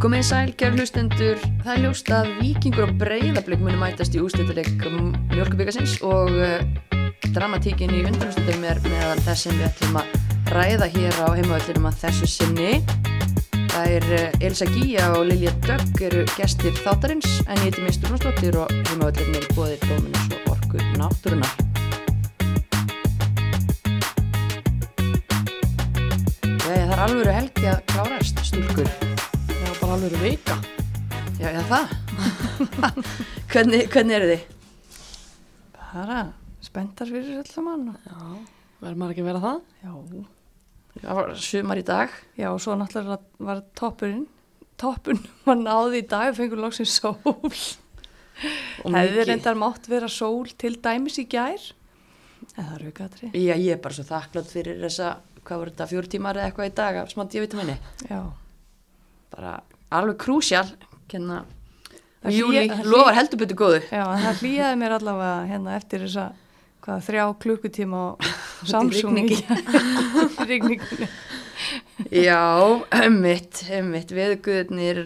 Komið sæl, kæru hlustendur, það er ljóst að vikingur og breyðablík munu mætast í úrslitaleg mjölkubíkasins og uh, dramatíkin í undanúrslitum er meðal þess sem við ætlum að ræða hér á heimavöllinum að þessu sinni. Það er uh, Elsa Gíja og Lilja Dögg eru gestir þáttarins en ég heiti Mistur Rónsdóttir og heimavöllin er bóðið Dóminus og Orku Náttúrunar. Jæja, það er alvöru helgi að klárast, stúlkur. Veika. Já, já, það. hvernig, hvernig eru þið? Bara spenntar fyrir öll saman. Já, verður maður ekki að vera það? Já. Það var sumar í dag. Já, og svo náttúrulega var toppurinn. Toppun var náði í dag og fengur loksins sól. Mikið- reyndar mátt vera sól til dæmis í gær. Ekki aðri. Já, ég er bara svo þakklátt fyrir þessa, hvað voru þetta, fjóru tímar eða eitthvað í dag af smá D-vitaminni. Já. Bara alveg krúsjál. Það Júli, lofar heldur betur góðu. Já, það hlýjaði mér allavega hérna eftir þessa hvað, þrjá klukkutíma á Samsung rigningunni. Já, ömmitt, ömmitt, viðguðnir,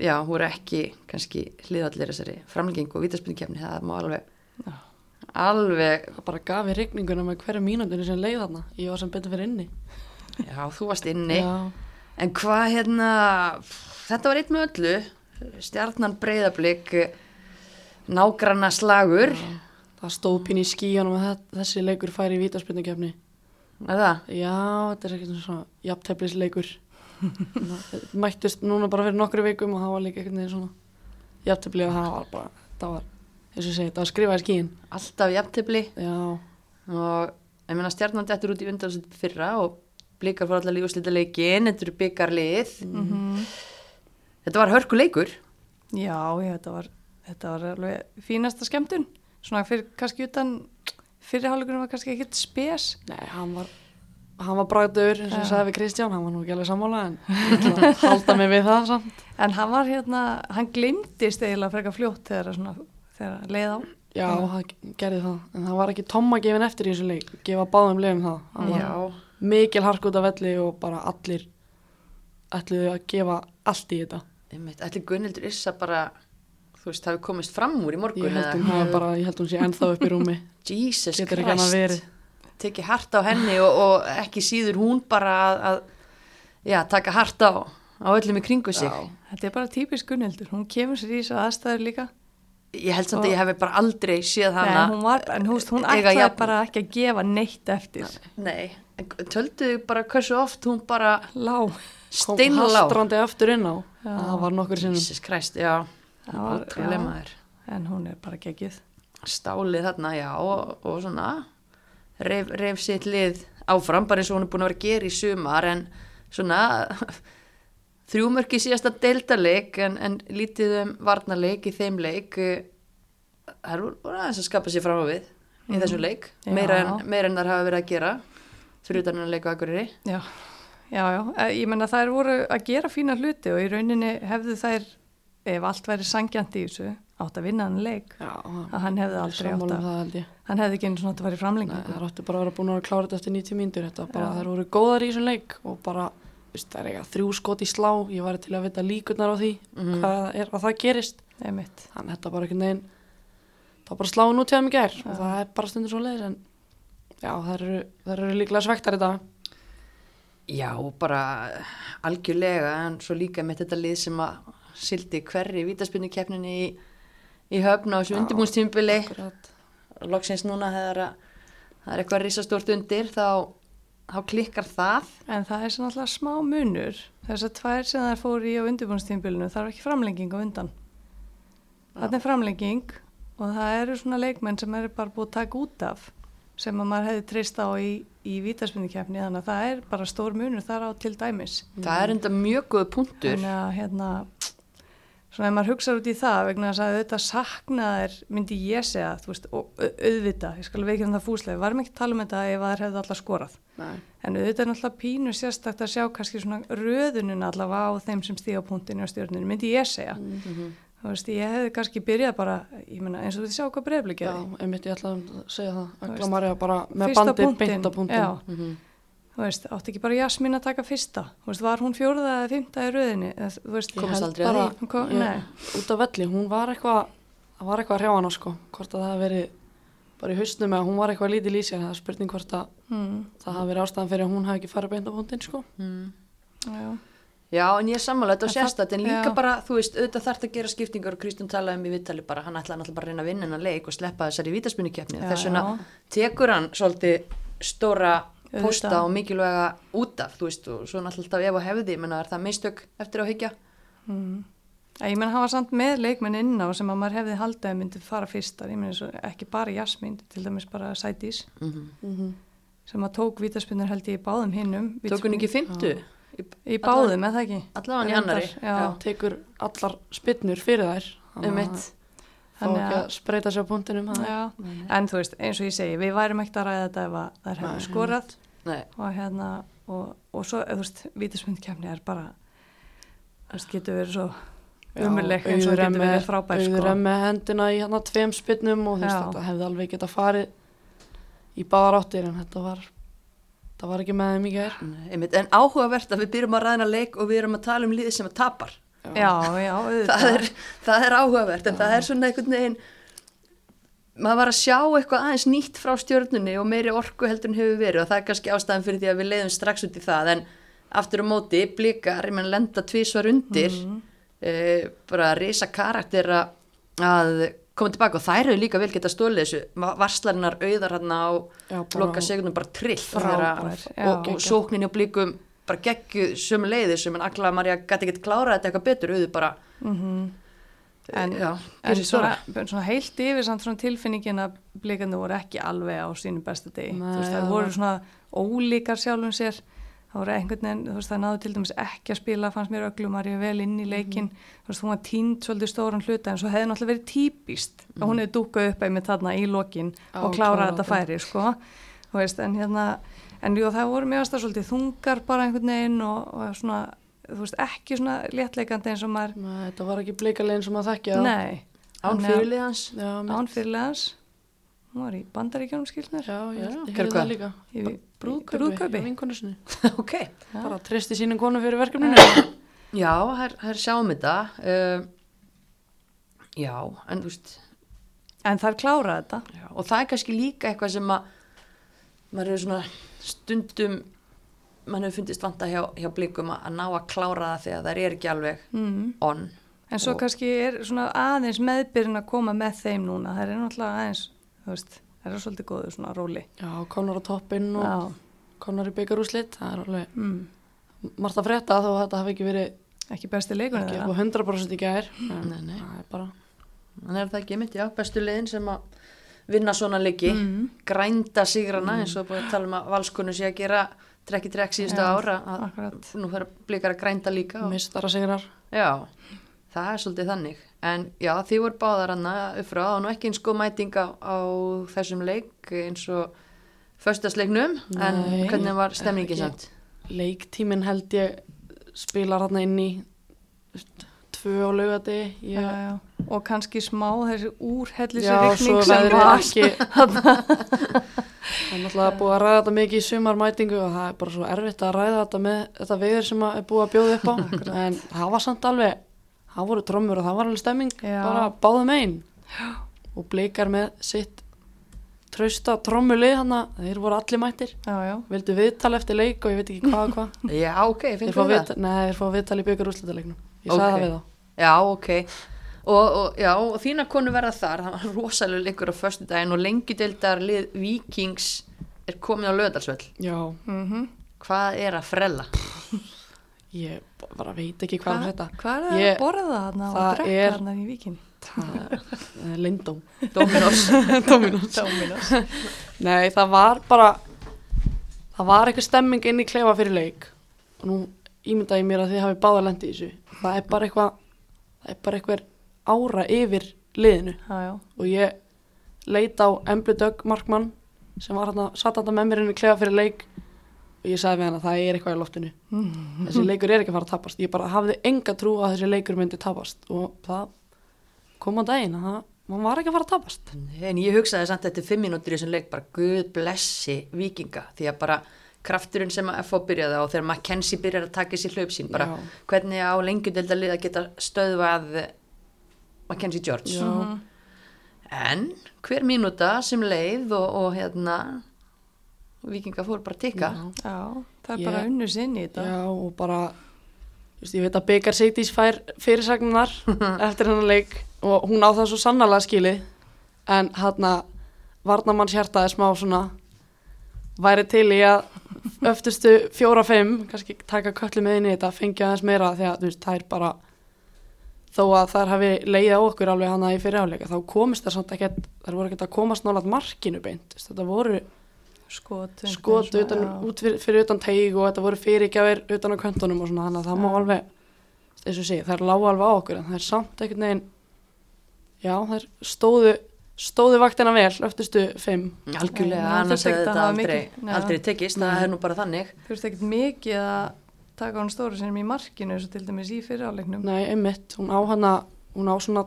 já, voru ekki kannski hliðallir þessari framlengingu og vítaspindikefni, það má alveg, Já. alveg, Það bara gaf í rigninguna með hverju mínúndinu sem leið þarna. Ég var sem betur fyrir inni. já, þú varst inni. Já. En hvað hérna, þetta var einn með öllu, stjarnan breyðablík, nágranna slagur, Það stóð pín í skíjanum að þe- þessi leikur færi í vítaspindukefni. er það? Já, þetta er ekkert svona jafnteflisleikur. Mættust núna bara fyrir nokkru vikum og það var líka ekkert neður svona jafntefli og það var bara, það var, eins og ég segi, það var skrifað í skíin. Alltaf jafntefli Já, og ég meina stjarnan dettur út í undanlýst fyrra og blíkar fór allar lífúslita leikin, þetta eru byggarlið, Mm þetta var hörku leikur. Já, já, þetta var, þetta var alveg fínasta skemmtun. Svona fyrir, kannski utan, fyrirháleikurinn var kannski ekkert spes. nei, hann var, hann var bragður, eins og ég sagði við Kristján, hann var nú ekki alveg sammála en ég halda mig við það samt. En hann var hérna, hann glimtist eiginlega frekar fljótt þegar, þegar leið á. Já, það gerði það, en það var ekki tomma gefin eftir í þessu leik, gefa báðum leiðum það. Það var Já, mikil hark út af velli og bara allir ætluðu að gefa allt í þetta. ætli Gunnildur Issa bara, þú veist, hafi komist fram úr í morgun Ég held hún bara, ég held hún sé ennþá upp í rúmi, Jesus getur Christ, tekið hart á henni og, og ekki síður hún bara að, að já, taka hart á, á öllum í kringu sig. Já. Þetta er bara típisk Gunnhildur, hún kemur sér í þess aðstæður líka. Ég held samt að ég hef bara aldrei séð Nei, hana. en hún, var, en hún, hún ætlaði bara ekki að gefa neitt eftir. Nei, tölduðu bara hversu oft hún bara Lá. Steinlá. hastrandi aftur inn á, Já. það var nokkur sinnum. Jesus Christ, já, Það var- ótrúlega já. maður. En hún er bara geggið. Stálið þarna, já, og, og svona reyf, reyf sitt lið áfram, bara eins og hún er búin að vera að gera í sumar, en svona þrjúmörki síðasta deildarleik, en, en lítið um varnarleik í þeim leik, eh, það er aðeins að skapa sér fram á við í þessum leik, Já. meira en, meira en þar hafa verið að gera, fyrir utan að leika Akureyri. Já, já, já. Eh, Ég menna þær voru að gera fína hluti og í rauninni hefðu þær, ef allt væri sangjant í þessu, átt að vinna hann leik. Já, Að hann hefði aldrei átt um að, það hann hefði ekki einu svona átt að vera í Nei, framlengingu. það áttu bara að vera búin að klára þetta eftir 90 mínútur, þetta bara, Já. þær voru góðar í þessum leik og bara, veist, það er eitthvað þrjú skot í slá, ég var til að vita líkurnar á því, Mhm. hvað er að það gerist. Þannig að þetta bara ekki neginn, það var bara sláin út hjá þeim í gær og það er bara stundur svo leiðis en já, þær eru, eru líklega svektar þetta. Já, bara algjörlega, en svo líka með þetta lið sem að sildi hverri vítaspinnu keppninni í, í höfna á þessu Já, undirbúnstimbili. Akkurat. Loksins núna þegar að það er eitthvað risastórt undir, þá, þá klikkar það. En það er svona alltaf smá munur. Þess að tvær sem þær fóru í á undirbúnstímbilinu þarf ekki framlenging á undan. Þannig er framlenging og það eru svona leikmenn sem eru bara búið að taka út af sem að maður hefði treyst á í, í vítaspinnikeppni þannig að það er bara stór munur þar á til dæmis. Það er enda mjög góð punktur. Þannig að hérna, svona ef maður hugsaður út í það vegna þess að auðvitað saknaðir myndi ég segja, veist, og au- auðvitað, ég skal veikja um það fúslega, við varum ekki að tala um þetta ef þær hefðu allar skorað. Nei. En auðvitað er náttúrulega pínu sérstakt að sjá kannski svona röðunin allavega á þeim sem stíða punktinu á stjórninu, myndi ég segja. Mhm. Þú veist, ég hefði kannski byrjað bara, ég meina, eins og þið sjá hvað breyflikið Já, einmitt ég ætlaði að segja það. Agla veist, Marja bara með Fyrsta bandið punktinn, beint á punktin. já. Mhm. þú veist, átti ekki bara Jasmín að taka fyrsta þú veist, var hún fjórða eða fymta í röðinni eða, þú veist, Ég held aldrei að bara- kom- ég- nei. út af velli, hún var eitthvað það var eitthvað að hrjá hana sko hvort að það hafi verið bara í haustnum eða hún var eitthvað lítið lýsja það er spurning hvort að mm, það að já, en ég er sammála, þetta En var sérstætt, en það- líka já. bara, þú veist, auðvitað þarf að gera skiptingar og Kristján talaði um í viðtali bara, hann ætlaði náttúrulega bara að reyna að vinna hennar leik og sleppa þessari vítaspunnikeppni. Já, Þess vegna tekur hann svolítið stóra Auðvitað. pósta og mikilvæga út af, þú veist, og svo náttúrulega ef og hefði, menna, er það mistök eftir á higgja? mm. Ég menn hann var samt með leikmenn inn á sem að maður hefði haldið að myndi fara fyrstar ég menn ekki bara Jasmín til dæmis bara Sædís Mm mm sem að tók vítaspinnur held ég í báðum hinnum Tók hún ekki fymtu? Í báðum, eða ekki Allavega í annari. já. tekur allar spinnur fyrir þær Um mitt. Þannig ekki að- spreita sér það er- Já, en þú veist, eins og ég segi, við værum ekkert að ræða þetta ef að þær hefðu Nei, skorað Nei, og hérna, og, og svo, þú veist, vítismyndkefni er bara, veist, getur verið svo Já, umuleg eins og er getur verið frábær, Auður sko. er með hendina í hérna tveim spinnum og þú veist Já. þetta hefði alveg geta farið í báðar áttir en þetta var það var ekki með þeim í gær nei, einmitt, en áhugavert að við byrjum að ræðina leik og við erum að tala um liðið sem að tapar. Já, já, auðvitað. það er, það er áhugavert en það er svona einhvern veginn maður var að sjá eitthvað aðeins nýtt frá stjörnunni og meiri orku heldur en hefur verið og það er kannski ástæðan fyrir því að við leiðum strax út í það en aftur á móti blikar, ég menn lenda tvísvar undir mm bara risa karakter að koma tilbaka og þær eru líka vel geta stólið þessu Va- varslarnar auðar hérna á loka segundum bara trill Frábær, já. og, og sókninni og blikum bara geggju sömu leiði sem en Agla Marja gæti ekki klárað þetta eitthvað betur auðu bara Mhm. En, já, en svona, svona heilt yfir samt svona tilfinningin að blikandi voru ekki alveg á sínu bestu degi. Veist, það voru svona ólíkar sjálfum sér. Það voru einhvern veginn, þú veist, það náðu til dæmis ekki að spila, fannst mér öglumar ég vel inn í leikin. Þú veist, hún var tínd svolítið stóran hluta en svo hefði náttúrulega verið típist að hún hefði dúkað upp einmitt þarna í lokin Já, og klárað þetta færi, sko. Þú veist, en hérna, en jú, það voru mjög aðstæð svolítið þungar bara einhvern veginn og, og svona, þú veist, ekki svona léttleikandi eins og maður, Nei, þetta var ekki blikalegin sem að þekkja nei. án Þannig að- fyrirlið hans Já, mitt. Án fyrirlegans hún var í bandaríkjónum skilnir Já, ég, Já, ég gerðu það líka í Brúðkaupi, brúðkaupi. hjá vinkonu sinni. Ok, Bara tristi sínum konu fyrir verkefninu? Já, hér, hér sjáum þetta. Uh, já, en þú veist. En þær klára þetta. Já, og það er kannski líka eitthvað sem að maður er svona stundum mann hefur fundist vanta hjá, hjá blikum að, að ná að klára það þegar það er ekki alveg mm. on. En svo kannski er svona aðeins meðbyrjun að koma með þeim núna. Þær er náttúrulega aðeins þú veist, þær er svolítið góðu svona róli. Já, konar á toppinn og já, konar í byggarúslit Það er alveg mm. margt að frétta þó að þetta hafi ekki verið ekki besti leikunni ekki upp á 100% í gær. En Nei, nei. það er bara þannig er það ekki mitt, já, bestu liðin sem að vinna svona leiki Mm. grænda sigrana eins og búið að tala um að valskonu sé að gera trekk í trekk síðustu Já, ára að nú fyrir að grænda líka og, mistara sigrar. Já, það er svolítið þannig en já, því voru báðar hana upp frá og nú ekki eins góð mæting á, á þessum leik eins og föstasleiknum, en hvernig var stemningi ekki. samt? leiktíminn held ég spilar hérna inn í tvö á já. og kannski smá þessi úrhellis já, svo rigning sem var það er náttúrulega búið að ræða þetta mikið í sumarmætingu og það er bara svo erfitt að ræða þetta með þetta veður sem að er búið að bjóða upp á en það var samt alveg það voru trommur og það var alveg stemming Já. bara báðum einn og blikar með sitt trausta trommulið hann þeir voru allir mættir já, já, vildu viðtal eftir leik og ég veit ekki hvað og hvað Já, ok, finnst þú það? nei, þeir fá viðtal í byggar úrslutaleiknum ég Ok. sagði það við þá Já, ok. Og, og, já, og þína konu verða þar, það var rosalega leikur á föstu daginn og lengi deildar lið Víkings er komið á löðalsvöll. já, mm Hvað er að frella? Ég bara veit ekki hvað er þetta hvað er það að borða þarna og drekka þarna í víkin það er lindóm Dominos. Dominos Dominos Nei, það var bara það var eitthvað stemming inn í klefa fyrir leik. Og nú ímynda ég mér að þið hafi báða lendi í þessu. Það er bara eitthvað það er bara eitthvað ára yfir liðinu. Já, já, og ég leit á Emblu Dögg Markmann sem var hérna, satt þetta með mér inn í klefa fyrir leik og ég sagði við hann að það er eitthvað í loftinu. Þessi leikur er ekki að fara að tapast. Ég bara hafði enga trú að þessi leikur myndi tapast. Og það kom á daginn að hann var ekki að fara að tapast. En ég hugsaði samt eftir fimm mínútur í þessum leik bara guð blessi Víkinga. Því að bara krafturinn sem að FH byrjaði á þegar Mackenzie byrjar að taka sér hlaup sín bara Já. hvernig á lengjudelda lið að geta stöðvað Mackenzie George. Já. en hver mínúta sem leið og, og hérna vikinga fór bara að tikka. Já, það er Ég- bara unnu sinn í þetta. Já, og bara þú veist, ég veit að Byggar Seitis fær fyrirsagnar eftir hennar leik og hún á það svo sannarlega skili en hann að varnamanns hjartaði smá svona væri til í að öftustu fjóra-fimm, kannski taka köllu með inn í þetta, fengja aðeins meira því að þú veist, það er bara þó að þær hafi leiða á okkur alveg hana í fyrirháleika þá komist það samt ekkert, þær voru ekkert að komast nálat markinu beint, þú veist, þetta voru Skot. skot svona, utan, út fyrir, fyrir utan teig og þetta voru fyrirgjafir utan á köntunum og svona þannig að það má Já. alveg eins og sé, það er lága alveg á okkur en það er samt einhvern veginn já, það er stóðu stóðu vaktina vel, öftustu fimm algjörlega, Nei, annars ekkert að þetta hafa aldrei, mikið. Já. aldrei tekist það Nei. er nú bara þannig Þú veist ekkert mikið að taka hann stóru sinni í markinu eins og til dæmis í fyriráleiknum. nei, einmitt, hún á hana hún á svona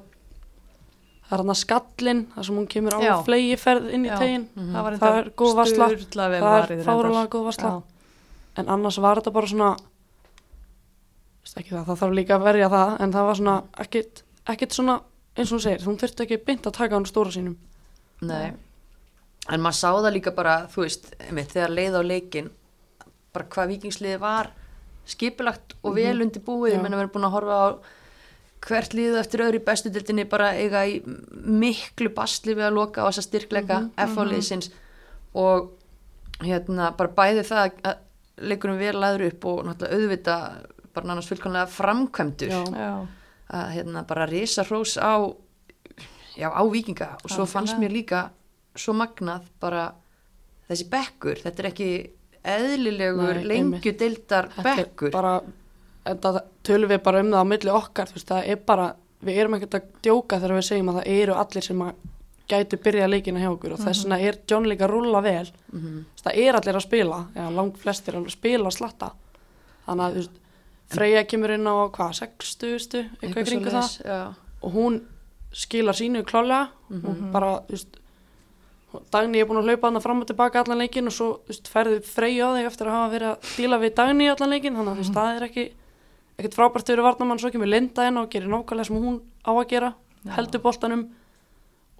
það er hana skallin, þar sem hún kemur á Já. flegiferð inn í tegin Það var Það er góð vel það er varið. fárulega góð varsla Já. en annars var þetta bara svona það, það þarf líka að verja það en það var svona ekkit, ekkit svona eins og hún segir, hún þurfti ekki beint að taka hann stóra sínum Nei. en maður sá það líka bara þú veist, einmitt, þegar leið á leikin bara hvað vikingsliði var skipulagt og vel undir búið Já. ég menna við erum búin að horfa á hvert liðu eftir öðru í bestu dildinni bara eiga í miklu basli við að loka á þessa styrkleika mm FH-liðsins og hérna bara bæði það að leikurum vel laður upp og náttúrulega auðvita bara nánast fullkonlega framkvæmdur. Já. Já. að hérna bara risa hrós á já, á vikinga og svo Algjörlega. fannst mér líka svo magnað bara þessi bekkur, þetta er ekki eðlilegur Nei, lengju deildar bekkur. bara, þetta tölum við bara um það á milli okkar, þú veist, það er bara við erum ekkert að djóka þegar við segjum að það eru allir sem að gætu byrjað leikina hjá okkur og þess vegna er John líka að rúlla vel. Þú veist, það er allir að spila já, langt flestir að spila og slatta. Þannig að veist, Freyja kemur inn á hvað, 60, eitthvað kringu það? já. og hún skilar sínu klálega og bara, þú veist Dagný er búin að hlaupa hana fram og tilbaka allan leikin og svo, veist, ferði Freyja á þig eftir að hafa verið að díla við Dagný allan leikin þannig að þú veist, það er ekki ekkert frábært fyrir varnamann, svo kemur Linda inn og gerir nákvæmlega sem hún á að gera heldur boltanum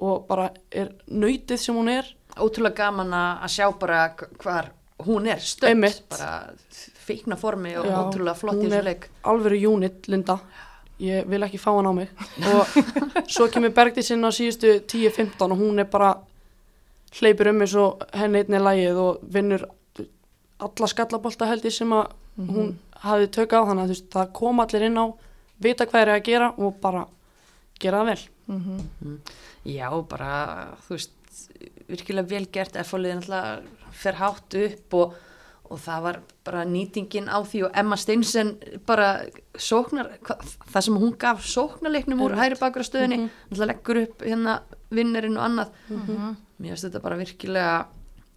og bara er nöytið sem hún er. Ótrúlega gaman að sjá bara hvar hún er Einmitt. bara feikna formi og Já, ótrúlega flott í hún þessu er leik. alvöru unit, Linda. Ég vil ekki fá hann á mig. Og svo kemur Bergdís inn á síðustu 10-15 og hún er bara hleypur um eins og henni einni lægið og vinnur alla skallabolta held ég sem að hún hafi tökka á þannig að þú veist, það kom allir inn á vita hvað er að gera og bara gera það vel. Já, bara, þú veist, virkilega vel gert F-fólið náttúrulega fer hátt upp og, og það var bara nýtingin á því og Emma Steinsen bara sóknar, hva, það sem hún gaf sóknarleiknum úr hæri bakur á stöðinni, náttúrulega leggur upp hérna vinnerinn og annað. Mér finnst þetta bara virkilega,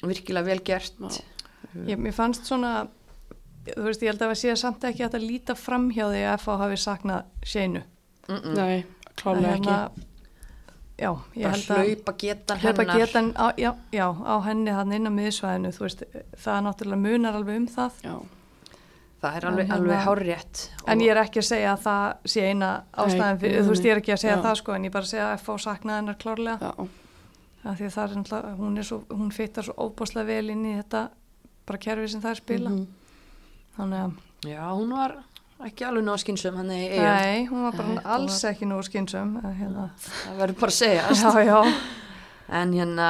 virkilega vel gert. Já. Ég, mér fannst svona, þú veist, ég held að það sé samt ekki að líta fram hjá því að FH hafi saknað sénu. Mm -mm. nei, klálega ekki Já, ég Bara held að hlaupa getan hlaupa hennar. getan á, já, já, á henni hann inn á miðsvæðinu, þú veist, það náttúrulega munar alveg um það. já, Það er alveg, En alveg hérna- hárrétt. En ég er ekki að segja að það sé eina ástæðan fyrir, þú veist, ég er ekki að segja já. það sko, en ég bara segja að FH saknaði hennar klárlega. já, Af því að það er náttúrulega, hún er svo, hún fittar svo óbáslega vel inn í þetta bara kerfi sem það er spila. Mhm. Þannig að, Já, hún var ekki alveg nóg skynsum nei, hún var bara Nei, alls ekki nógu skynsum. að Hérna. Það verður bara að segja. Já, já. En hérna,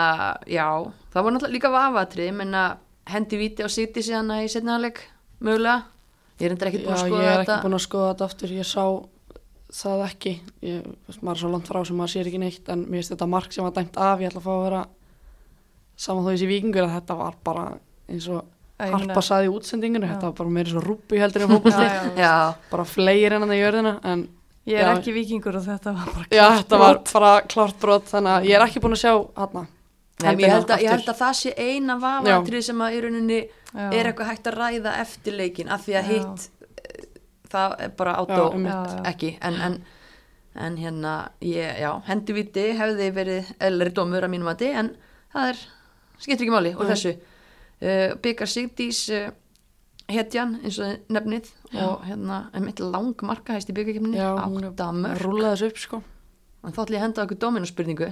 já, það var náttúrulega líka vafatrið, ég menna hendi viti á City síðan í setnaðaleg, mögulega. Ég er endur ekkert búin Já, að ég skoða er þetta. ekki búin að skoða þetta aftur, ég sá það ekki, ég, maður er svo langt frá sem maður sér ekki neitt, en mér finnst þetta mark sem var dæmt af, ég ætla að fá að vera saman þó þessi vikingur að þetta var bara eins og Harpa saði í útsendingunni, Já. þetta var bara meira svo rúbi heldur en. Já, bara flegir hennan í jörðina, en Ég er Já. ekki vikingur og þetta var bara já, þetta var bara klárt brot, þannig að ég er ekki búin að sjá Nei, ég, held að, ég held að það sé eina vafatrið sem að í rauninni Já. er eitthvað hægt að ræða eftir leikin, af því að hitt, eh, það er bara átó já. ekki, en, en, en hérna, ég, já, hendi viti hefði verið eðlari dómur að mínum að en það er, skiptir ekki máli Nei. þessu. Uh, byggar Sigdís uh, hetjan eins og nefnið og hérna er mitt lang markahæst í byggarkefninni Já, hún er átta mörg rúlaði þessu upp sko. En þá ætlum ég að henda okkur dominóspurningu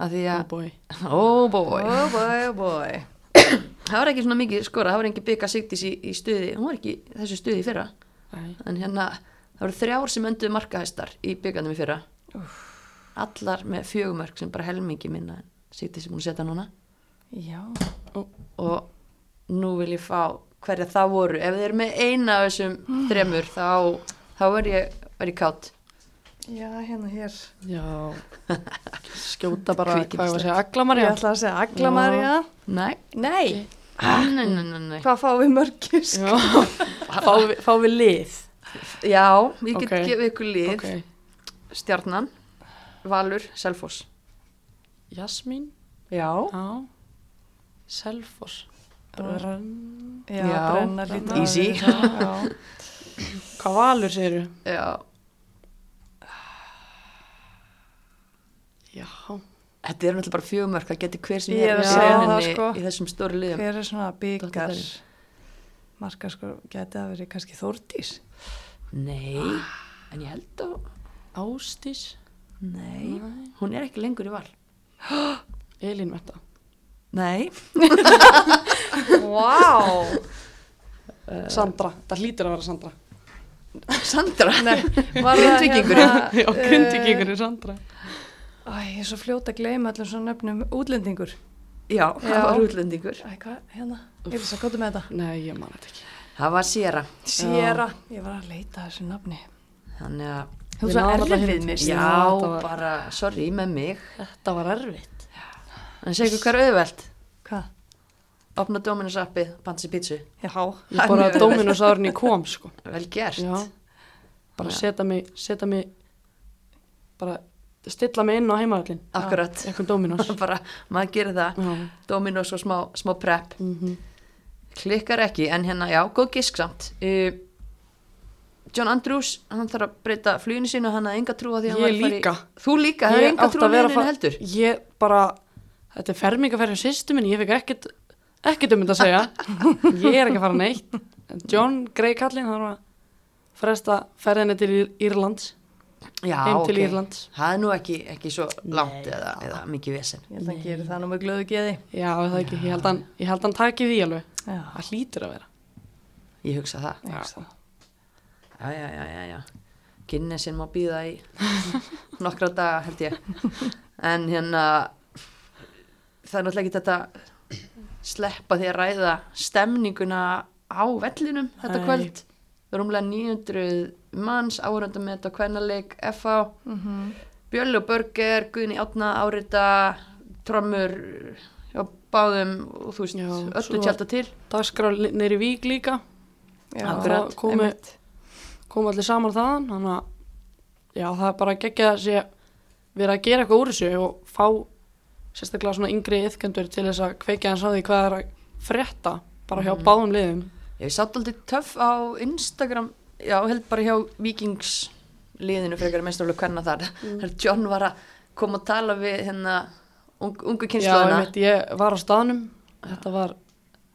að því oh að boy. oh boy. Oh boy, oh boy. það var ekki svona mikið skora, það var ekki byggar Sigdís í, í stuði, hún var ekki þessu stuði í fyrra. Nei. en hérna það voru þrjár sem önduðu markahæstar í byggarnum í fyrra. Allar með fjögumörk sem bara helmingi minna er búin að setja núna Já. og nú vil ég fá hverja það voru ef þið eru með eina af þessum þremur þá, þá verð ég, ég kátt Já, hérna hér. Já, skjóta bara, Kvikindi hvað ég var að segja, Ég aglamarja. ætla að segja Agla Marja. nei, Nei. nei, nei, nei, nei. Hvað fáum við mörgis? Já, fá, við, fá við lið. já, ég get Ok. gefið ykkur lið Ok, stjarnan, Valur, Selfoss Jasmín, Já. já, Selfoss, Rönn, Já, Já, brenna að það, Já. hvað valur segiru? já, Já, þetta er náttúrulega bara fjögumörk það getur hver sem Ég er að segja það, sko. í þessum stóru liðum Hver er svona byggar? Marka sko, geti að verið kannski Þórdís. nei, en ég held að Ástís, nei, hún er ekki lengur í val Elín Metta. Nei, Vá. Sandra, það hlýtur að vera Sandra. Sandra Nei, var það Grindvíkingurinn. hérna, Já, grindvíkingur er Sandra. Æ, ég er svo fljóta að gleyma allum svona nöfnum útlendingur. já, það Já. var útlendingur Æ, hvað, hérna? Ég vil að kóta með þetta. Nei, ég man þetta ekki. það var Sera Sera. Ég var að leita að þessu nafni. þannig að Þú Við svo erfið mér. Já, bara, sorry með mig Þetta var erfitt. En segja ykkur hvað er auðvelt Hvað? Opna Dominus appið, pansi pítsu Já. Ég bara Dominus árin í kom, sko. Vel gert Já, bara setja mig, setja mig, bara stilla mig inn á heimaðallin. Akkurat. Bara, maður gerir það Já. Dominus og smá, smá prep Mm Klikkar ekki, en hérna, já, góð gisk samt uh, John Andrews, hann þarf að breyta fluginu sínu Hann hafði enga trú á því að hann Ég væri að fara í- líka. Þú líka, það er Ég enga trú á að vera liðinu fa- heldur Ég bara, þetta er fermingaferð hjá sýstu minni, ég fikk ekkert, ekkert um þetta að segja. ég er ekki að fara neitt. John Grey Kallin, hann var að fresta ferðinni til Ír- Írlands, Já, heim ok til Írlands. Það er nú ekki, ekki svo langt Nei, eða, eða mikið vesen Ég held að hann gerir það nú með glöðu geði. Já, er það ekki, ég held hann, ég held hann taki því alveg. Já. Það hlýtur að vera. Ég hugsa það Ég hugsa það. Já, já, já, já, já. Guinnessin má býða í nokkra daga held ég. En hérna, það er náttúrulega ekki þetta sleppa því að ræða stemninguna á vellinum þetta Nei. kvöld. Það umlega 900 manns áhörundum með þetta kvennaleik FA, Mhm. Björli og Börger, Guðni Átna, Árita, Trommur, já, báðum og þú veist, öllu tjálta til. Dagskrá neyri vík líka, Já, Akkurat. það komu, komu allir saman þaðan, þannig að, já, það er bara að sé verið að gera eitthvað úr þessu og fá sérstaklega svona yngri yðkendur til þess að kveikja hans á því hvað er að frétta bara hjá báðum liðum. Ég sátt aldrei töff á Instagram, já, held bara hjá Vikings liðinu frekar meðstoflega hvernig þar. Mm. Mm. John var að koma og tala við hérna ung, ungu Já, kynslaðuna. einmitt, ég var á staðnum, þetta var,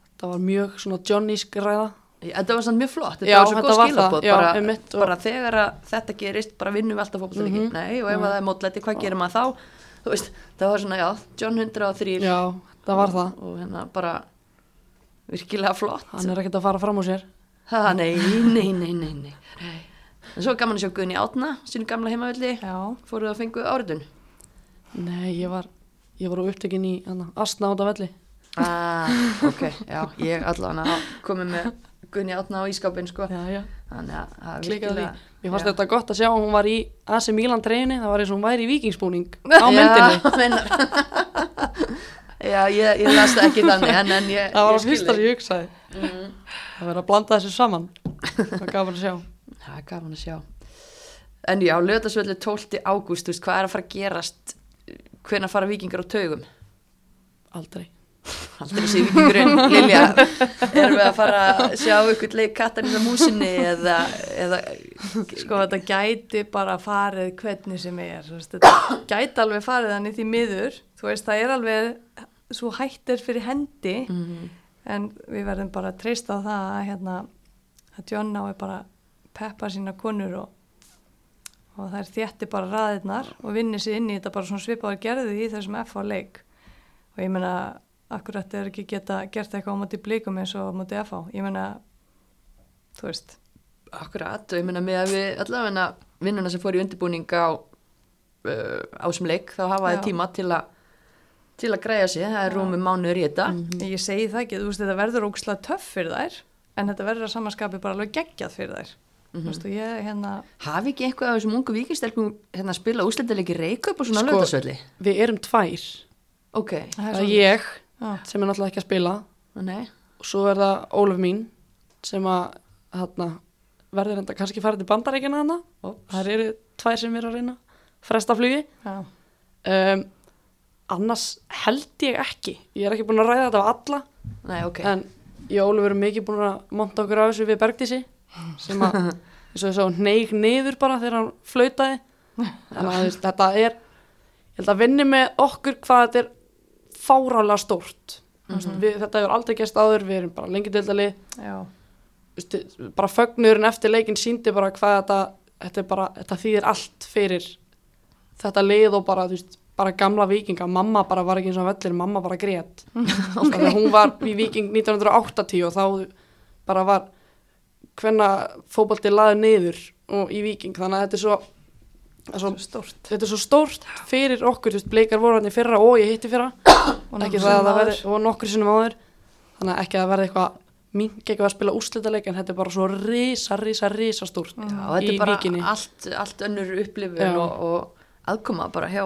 þetta var mjög svona Johnnysk ræða. Þetta var samt mjög flott, þetta Já, var svo góð það, skilabóð. já, bara, bara þegar þetta gerist, bara vinnum við alltaf fókbaltaleiki. Mhm. Nei, og ef að það er mótlæti, hvað gerir maður þá? Þú veist, það var svona, já, John 103 Já, það var það. og hérna bara virkilega flott. Hann er ekkert að fara fram á sér. Ha, nei, nei, nei, nei, nei. En svo gaman að sjá Guðni Átna, sínu gamla heimavelli. Já, Fóruð að fengu áritun? Nei, ég var, ég var upptekinn í hana, Asna át af velli. Ah, ok, já, ég allavega komið með Gunni átna á ískápin, sko. Þannig að það er virkilega... Mér fannst þetta gott að sjá að hún var í AC Milan treyni, það var eins og hún væri í vikingsbúning á myndinni. Já, ég, ég las það ekki þannig, en, en ég, Það var að fyrsta sem ég hugsaði. Mm. Það verður að blanda þessu saman. Það var gaman að sjá. Það er gaman að sjá. En já, löðasvöldu 12. ágúst, hvað er að fara að gerast, hvenær fara vikingar á taugum? Aldrei. Aldrei sé vikingurinn, Lilja, erum við að fara að sjá ykkur leik kattan í músinni eða, eða sko þetta gæti bara farið hvernig sem er, þú veist, þetta gæti alveg farið þannig því miður, þú veist, það er alveg svo hætt er fyrir hendi Mhm. en við verðum bara að treysta á það að hérna að John á er bara peppa sína konur og, og það er þétti bara raðirnar og vinni sér inn í þetta bara svona svipaður gerði í þessum FH leik. Og ég meina akkurat er ekki geta gert eitthvað á móti blíkum eins og á móti FH ég meina þú veist. Akkurat, og ég meina með að við allavega vinnuna sem fór í undirbúning á, uh, á sem leik, þá hafa Já. þið tíma til að til að græja sig, það er rúmi mánuður í þetta. Ég segi það ekki, þú veist þetta verður ógslag töff fyrir þær en þetta verður að samanskapi bara alveg geggjað fyrir þær. Þú veist og ég hérna Hafi ekki eitthvað af þessum ungu vikistelpum hérna að spila úsletalegi reykaup og svona Sko, lögðarsvelli? Við erum tvær. Ok, Það er ég Já. sem er náttúrulega ekki að spila nei, og svo er það Ólaf mín sem að hérna, verður enda kannski farið til bandarækina hana. Það eru tvær sem eru að reyna fresta flugi. Já. Um, annars held ég ekki. Ég er ekki búin að ræða þetta á alla nei, ok en ég og Ólaf erum mikið búin að monta okkur á þessu við Bergdísi sem að neig niður bara þegar hann flautaði þannig að þetta er ég held að vinni með okkur hvað þetta er fárálega stórt. Mm við, þetta hefur aldrei gæst áður við erum bara lengi deildali bara fögnurinn eftir leikin síndi bara hvað þetta þetta, bara, þetta þýðir allt fyrir þetta lið og bara, veist, bara gamla vikinga, mamma bara var ekki eins og vellir, mamma bara grét. Okay. hún var í viking 1980 og þá bara var hvenna fótbolti laði niður og í viking, þannig að þetta er svo, svo þetta er svo stórt fyrir okkur, veist, bleikar voru hann í fyrra og ég hitti fyrra og ekki það að það verði, og nokkur sinnum áður þannig að ekki að það verði eitthvað mink eitthvað að spila úrslitaleik en þetta er bara svo risa stórt Já, þetta í er bara víkinni allt, allt önnur upplifun og, og aðkoma bara hjá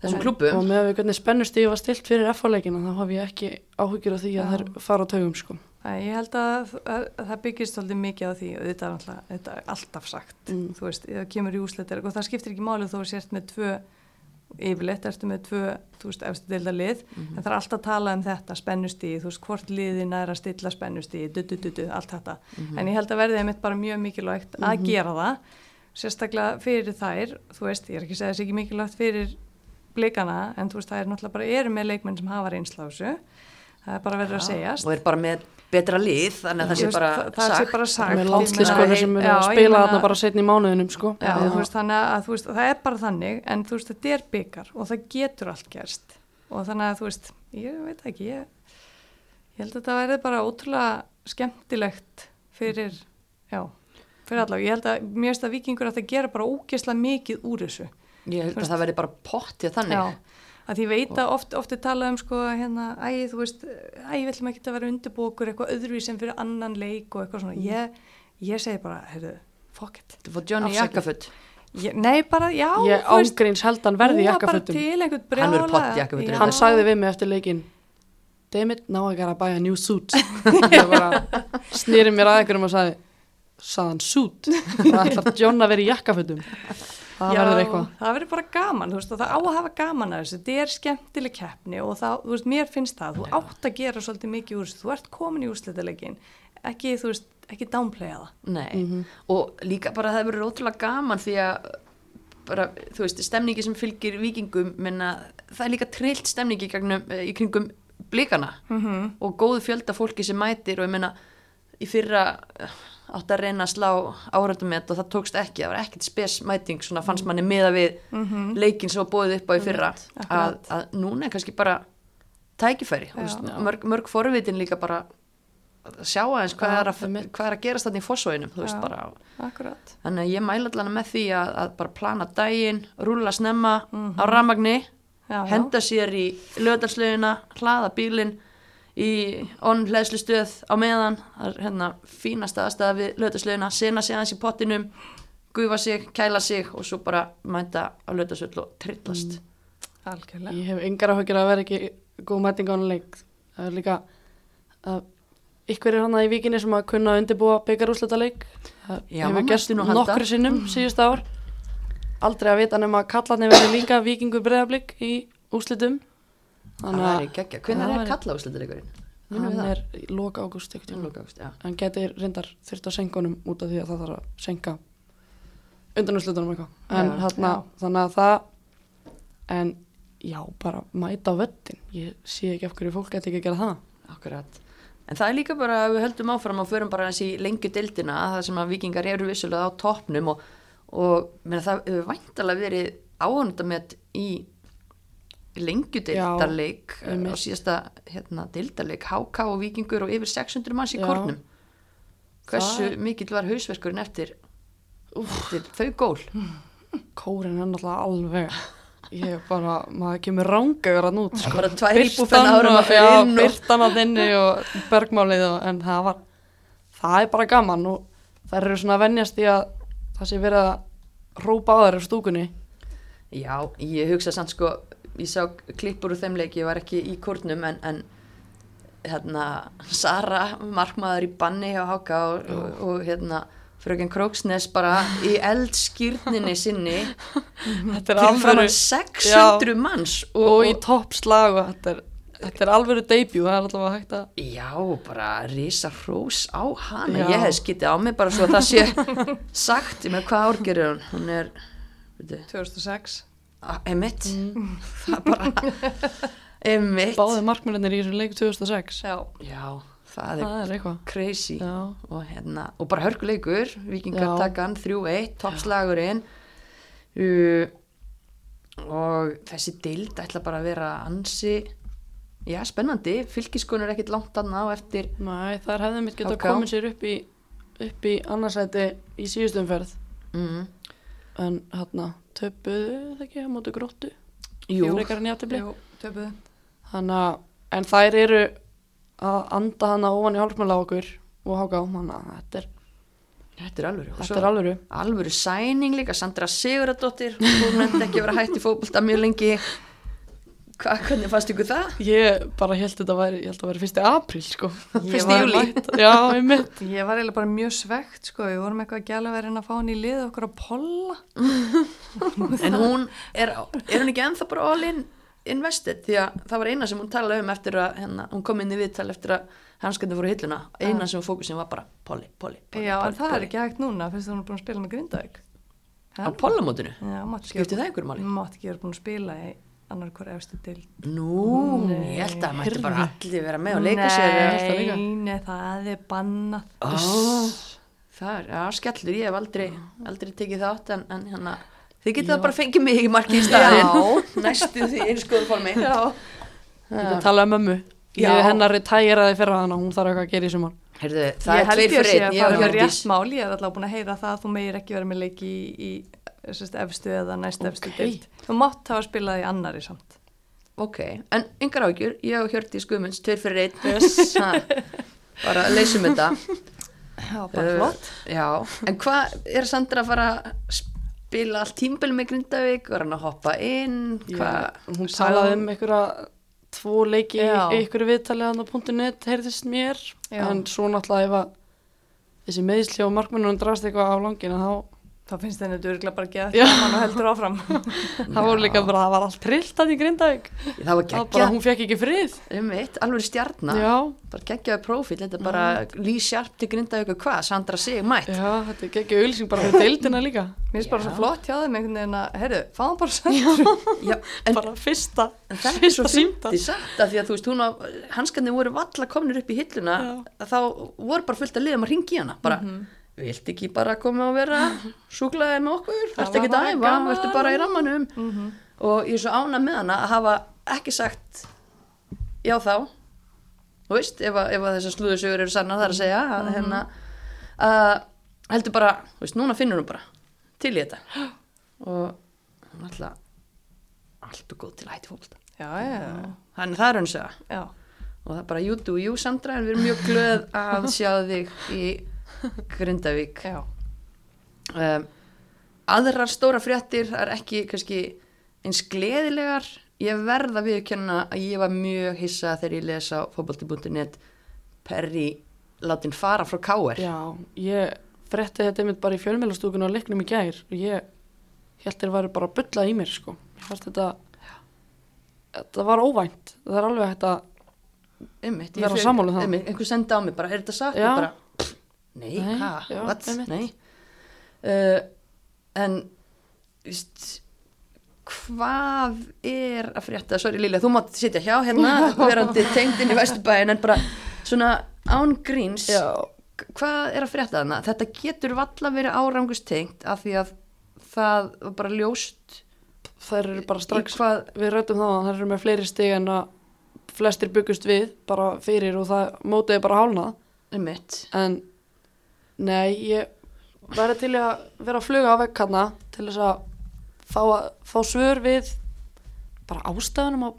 þessum klubum og með að við hvernig spennustíði var stilt fyrir F-leikina þá haf ég ekki áhyggjur af því að Já. þær fara á taugum sko. Ég held að, að, að það byggist svolítið mikið á því og þetta er, alltaf, þetta er alltaf sagt Mm. þú veist, það kemur í úsleitir og það skiptir ekki máli þó að sért með tvö yfirleitt ertu með tvö, þú veist, efstu deilda lið en það er alltaf að tala um þetta spennustíði, þú veist, hvort liðin er að stilla spennustíði, du, du, du, du, allt þetta. En ég held að verði einmitt bara mjög mikilvægt að gera það, sérstaklega fyrir þær, þú veist, ég er ekki að segja þessi ekki mikilvægt fyrir blikana en þú veist, það er náttúrulega bara, eru með leikmenn sem hafa reynsla á þessu. Það er bara verið að segjast. og er bara með betra lið þannig að það sé veist, bara það- það sé bara sagt. með ég landslískonu meina- sem eru Já, að spila þarna bara setni í mánuðinum sko. Já, þú veist, þannig að þú veist, það er bara þannig en þú veist, þetta er byggar og það getur allt gerst. Og þannig að þú veist, ég veit ekki ég, ég held að þetta verði bara ótrúlega skemmtilegt fyrir, já, fyrir allavega ég held að mér finnst að vikingur að það gera bara ógeðslega mikið úr þessu. Ég held að það verði bara pottið þannig. Já, að því ég veit að oft, oft er talað um sko hérna, æ, þú veist, æ, við ætlum ekki að vera undirbúið okkur eitthvað öðruvís sem fyrir annan leik og eitthvað svona, ég, ég segi bara, heyrðu, fuck it. þú fór Johnny Ég, nei, bara, já, ég þú veist, ágreins held hann verði einhvern Hann verður pott Já. hann sagði við mig eftir leikin damn it, now I gotta buy a new suit. Ég bara snýri mér að einhverjum og sagði sagðan suit, það ætlar John að vera í jakkafutum það verður eitthvað. það verður bara gaman, þú veist, það á að hafa gaman að þessu, þetta er skemmtileg keppni og það, þú veist, mér finnst það, þú átt að gera svolítið mikið úr þessu, þú ert komin í úrslitaleikin, ekki, þú veist, ekki downplaya það. Nei, og líka bara það verður ótrúlega gaman því að bara, þú veist, stemningi sem fylgir vikingum menna, það er líka trillt stemningi í, gegnum, eh, í kringum blikana. Mm og góðu fjölda fólki sem mætir og ég menna í fyrra eh, átt að reyna að slá árættumett og það tókst ekki, það var ekkert spes mæting svona fannst manni miða við leikin sem var bóðið upp á í fyrra að, akkurat. að núna er kannski bara tækifæri, þú veist, mörg, mörg forvitin líka bara að sjá aðeins hvað, Já, er, að, hvað er að gerast þarna í fósóinum þú veist Já. bara Akkurat. Þannig að ég mæla allan með því að, að bara plana daginn, rúlla snemma á ramagni, Já, já. henda sér í löðarslögina, hlaða bílinn í onhleðslu stöð á meðan, það er hérna fínasta aðstæða við löðarslögina, sena sig aðeins í pottinum, gufa sig, kæla sig og svo bara mænta á löðarsöll og trillast. Algjörlega. Ég hef engar áhugir að vera ekki góð mæting á hann leik. Það er líka að ykkur er hann í vikinni sem að kunna undirbúa byggarúsleta leik. Það Já, hefur halda. nokkur sinnum síðust ár. Aldrei að vita nema að kallarni verið líka vikingur breyðablík í úslitum. Það ekki ekki. Hvernig er væri- kalla úsliturleikurinn? Hann er í loka ágúst. Hann geti reyndar þurft að senka honum út af því að það þarf að senka undanúslitunum eitthvað. En já. þannig að það, en já, bara mæta á vöttin ég sé ekki af hverju fólk geti ekki að gera það Akkurat. En það er líka bara að við höldum áfram og förum bara þessi lengju dildina það sem að vikingar eru vissulega á toppnum og, og það hefur væntalega verið áhundamett í lengju dildarleik Já, á síðasta hérna, dildarleik HK og vikingur og yfir 600 manns í kórnum. Hversu Það- mikill var hausverkurinn eftir, eftir þau gól? kórin er náttúrulega alveg ég bara, maður kemur rángaður að nút sko. Bara tvær íbúfenn árum að fyrir inn og... byrtan að inni og bergmálið og, en það var það er bara gaman og það eru svona að venjast í að það sé verið að rópa á þær á stúkunni Já, ég hugsa samt sko, ég sá klippur úr þeim leik, ég var ekki í kórnum en, en hérna, Sara, markmaður í banni hjá Háka og, og, og hérna, fröken Króksnes bara í eldskýrninni sinni. Þetta er til framan alveg 600 manns og, og, í toppslag og þetta er, þetta er alveg debut, það er alltaf hægt að Já, bara risa hrós á hana, Já. ég hef skitið á mig bara svo að það sé sagt, ég með hvað árger er hún, hún er, veitu, 2006 emitt, það er bara, emitt, báði markmennir í þessum leik 2006 Já, já, það er það er eitthvað. crazy. Já, og, hérna, og bara hörkuleikur. Vikingar Já. taka hann 3-1 toppslagurinn. Uh, og þessi dild ætla bara að vera ansi já, spennandi, fylgiskon er ekkit langt annað á eftir Nei, þar hefði mitt geta HK. komið sér upp í upp í annarsæti í síðustumferð mm, en hérna töpuðu það ekki á móti gróttu? Jú, þannig að en þær eru að anda hana ofan í hálfsmæla á okkur og háka á að þetta er, þetta er alvöru. Þetta er alvöru. alvöru sæning líka, Sandra Siguradóttir hún nefndi ekki að vera hætt í fótbolta mjög lengi Hva, hvernig fannst ykkur það? ég bara held þetta væri, ég held að væri fyrsti apríl sko. Ég Fyrsti júlí. já, einmitt. Ég var eiginlega bara mjög svegt sko, við vorum eitthvað að gæla verið að fá hann í lið okkur að polla. en hún er, er hún ekki ennþá bara all in invested? Því að það var eina sem hún talaði um eftir að hérna, hún kom inn í viðtal eftir að hanskandi í hilluna, eina sem fókusin var bara Polly, Polly, Polly, Já, en Polly, það er Polly. ekki hægt núna, fyrst hún er búin að spila með Grindavík. á Pollamótinu, Já, mátt ekki það vera búin að spila í annar hver efstu til. Nú, Nei, ég held að mætti heyrðu. bara allir vera með og leika sér það? Nei, nei, það er bannað. Ó, það er, já, skellur, ég hef aldrei aldrei tekið þátt en, en hérna þið getið það bara fengið mig í marki í staðinn næstu því einskoður formi Já. ég get talað um mömmu Já. ég hennar retæraði fyrir hana, hún þarf eitthvað að gera í sumar Heyrðu, það ég er tveir fyrir einn, ég Hjördís rétt mál, ég er alltaf búin að heyra það að þú meir ekki vera með leiki í, í sérst, efstu eða næst efstu Ok. dild. Þú mátt hafa spilað í annari samt. Ok, en yngar ágjur, ég og Hjördís Guðmunds, tveir fyrir einn yes. bara leysum þetta Já, bara Uh, flott. Já, en hvað er Sandra að fara að spila allt tímbil með Grindavík, var hann að hoppa inn hvað, hún talaði um einhverja tvo leiki Já. í einhverju viðtalið hann á .net heyrðist mér Já. en svo náttúrulega ef að þessi meðsli og markmennunum drast eitthvað á langina þá Þá finnst henni þetta örgulega bara að geða Já. gaman og heldur áfram. það voru líka bara, það var allt trillt að í Grindavík. Það var það var bara, geggja hún fekk ekki frið. Um eitt, alveg stjarnar já, bara geggjaði prófíl, þetta er bara Lý Sjarp til Grindavík og hvað, Sandra sig mætt. Já, þetta er ekki auðlýsing bara fyrir deildina líka. Mér finnst bara svo flott hjá þeim einhvern veginn að, heyrðu, fáum bara en, bara fyrsta, er fyrsta svo símtal. fyndi satt að því að þú veist, hún á, hanskarnir voru valla komnir vilt ekki bara koma og vera súklaðið með okkur, verður ekki var að bara æfa gaman. verður bara í rammanum? Mhm. og ég er svo ána með hana að hafa ekki sagt já þá. Þú veist, ef, að- ef að þessar slúðursögur eru sannar það er að segja að, hérna, að heldur bara, þú veist, núna finnur hún bara til í þetta. Og hún er alltaf alltaf góð til að hætti fólk þannig það er hann segja og það er bara you do you Sandra en við erum mjög glöð að sjá þig í Grindavík um, aðrar stóra fréttir er ekki kannski eins gleðilegar ég verða við að ég var mjög hissa þegar ég lesa á fótbolti.net Perry látin fara frá K.R. já, ég frétti þetta einmitt bara í fjölmjölastúkun á leiknum í gær og ég held þeir væri bara að bulla í mér sko, ég fannst þetta þetta var óvænt það er alveg hægt að einmitt, Vera ég sammála um það. einmitt, einhver senda á mig bara, er þetta satt? Já. Bara, nei, hvað, einmitt. nei. Uh, en víst, hvað er að frétta, sorry Lilja, þú mátt sitja hjá hérna, verandi tengd inn í Vesturbæin en bara svona án gríns Já, hvað er að frétta þarna? Þetta getur valla verið árangustengt af því að það var bara ljóst þær eru bara strax, hvað, við rættum það að þær eru með fleiri stig en að flestir byggust við bara fyrir og það mótiði bara hálnað. Um mitt en nei, ég væri til að vera að fluga á vekk hana til þess að fá, fá svör við bara ástæðunum á,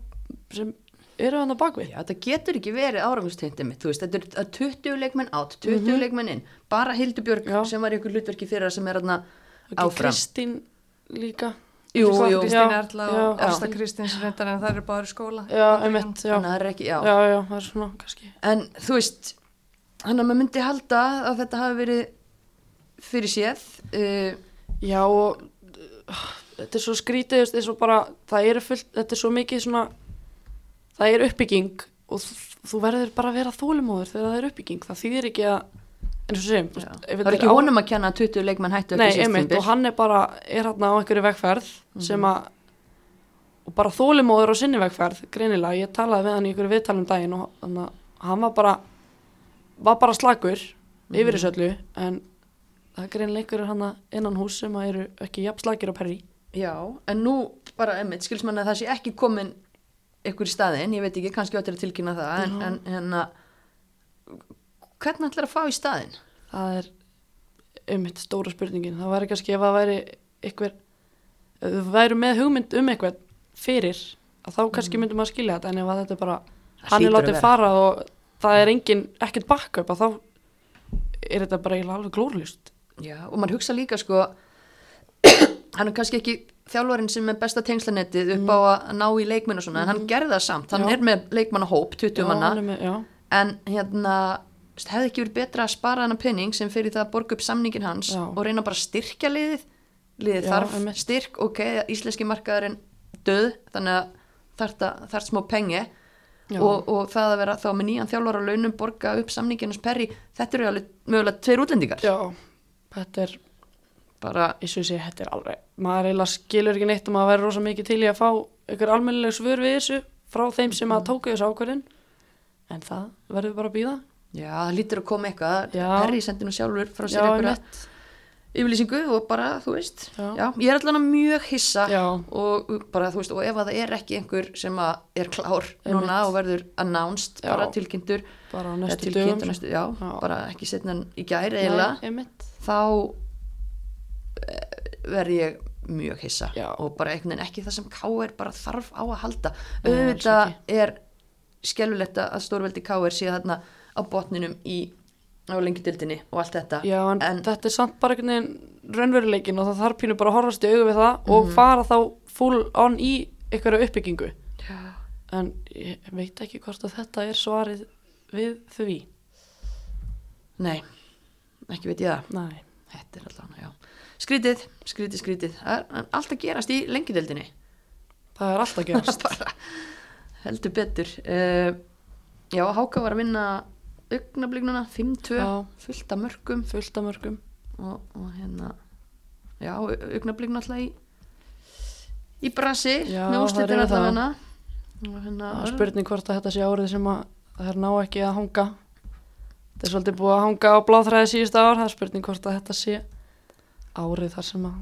sem eru hann á bakvið Já, þetta getur ekki verið árangustengt mitt, þú veist, þetta er að 20 leikmenn átt 20 leikmenn inn, bara Hildubjörg. Já. sem var í ykkur hlutverki fyrir það sem er þarna Ekki áfram Kristín líka Jú, jú. Kristín Erla já. og Ásta Kristíns reyndar en það eru bara í skóla já, einmitt, já, þannig að það er ekki, já. já, já, það er svona kannski en þú veist hann að maður myndi halda að þetta hafi verið fyrir séð uh, Já og uh, þetta er svo skrítið, þetta er svo bara, það er fullt, þetta er svo mikið svona, það er uppbygging og þú- verður bara að vera þólimóður þegar það er uppbygging, það þýðir ekki að, eins og sem, já. það er ekki honum að kenna að 20 leikmenn hættu Nei, ekki síðast einmitt, tímabil. og hann er bara, er hann á einhverju vegferð Mhm. sem að, og bara þólimóður á sinni vegferð, greinilega, ég talaði við hann í einhverju viðtalum daginn og þannig hann var bara, var bara slagur yfir Mhm. þessu öllu, en það er greinilega einhverju hann innan hús sem að eru ekki jafn slagir á perri. Já, en nú bara einmitt, skils manna að það sé ekki komin ykkur í staðinn, ég veit ekki, kannski áttir að tilkynna það, en, en, að hvernig ætlar að fá í staðinn? það er einmitt stóra spurningin það væri kannski ef það væri einhver ef þú væri með hugmynd um eitthvað fyrir að þá kannski myndum maður skilja þetta en ef að þetta bara Það hann er að látið vera. fara og það er engin ekkert backup að þá er þetta bara eiginlega alveg glórlust Já, og maður hugsa líka sko hann er kannski ekki þjálfarinn sem er besta tengslanettið upp á að ná í leikmenn og svona, en hann gerði það samt. Hann Já. er með leikmannahóp, 20 manna. með, já, en hérna hefði ekki verið betra að spara hana penning sem fyrir það að borga upp samningin hans Já. og reyna bara að styrkja liðið? Liðið Já, þarf styrk, ok, íslenski markaðurinn döð, þannig að þarf smá pengi já, og, og það að vera þá með nýjan þjálfar á launum borga upp samningin hans perri þetta eru alveg mögulega tveir útlendingar. Já þetta er, bara, ég segi, þetta er alveg maður eiginlega skilur ekki neitt og maður væri rosa mikið til í að fá einhver almennileg svör við þessu frá þeim sem að tóku þessu ákvörðin en það verður bara að býða já, það lítur að koma eitthvað. Perri sendi nú sjálfur frá sér einmitt yfirlýsingu og bara, þú veist Já. já, ég er allan mjög hissa og bara, veist, og ef að það er ekki einhver sem er klár núna og verður announced, Já. bara tilkynntur bara næstu dögum næstu, bara ekki setna í gæri einmitt. þá verð ég mjög hissa og bara einhvern veginn ekki það sem K.R. bara þarf á að halda auðvitað er skelvilegt að stórveldi K.R. sé þarna á botninum í á lengjudildinni og allt þetta Já, en, En- þetta er samt bara einhvern veginn raunveruleikin og það þarf pínu bara að horfast í augu við það Mhm. og fara þá full on í einhverju uppbyggingu Já. en ég veit ekki hvort að þetta er svarið við því nei, ekki veit ég það Nei, Þetta er allan, já. Skrítið, skrítið, skrítið. Það allt að gerast í lengjudeldinni. það er alltaf gerast heldur betur. Uh, já, Háka var að vinna augnablignuna, 5-2, Já. fullt af mörgum fullt af mörgum og, og hérna, já, augnablignuna alltaf í, í brasi, Já, með úrslitin það. allavega. Og hérna, það er spurning hvort að þetta sé árið sem að það er ná ekki að hanga þetta er svolítið búið að hanga á bláþræði síðust ár það er spurning hvort að þetta sé árið þar sem að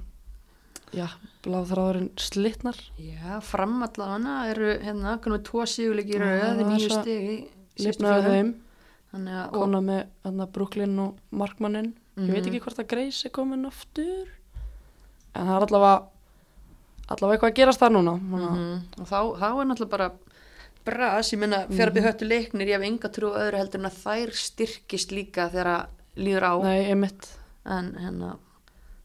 já, bláþræðurinn slitnar Já, fram allavega eru hérna, konum við tvo síguleiki í Já, rauð, það er nýju lifnaði fjórum. þeim og, kona með hana, Brooklyn og Markmannin. Ég veit Mhm. ekki hvort að Grace er komin aftur. En það er allavega allavega eitthvað að gerast það núna. Mm Mhm. og þá, þá er náttúrulega bara bras, ég menna fjarbið höttu leiknir ég hef enga trú öðru heldur en að þær styrkist líka þegar að líður á. Nei, einmitt. En hérna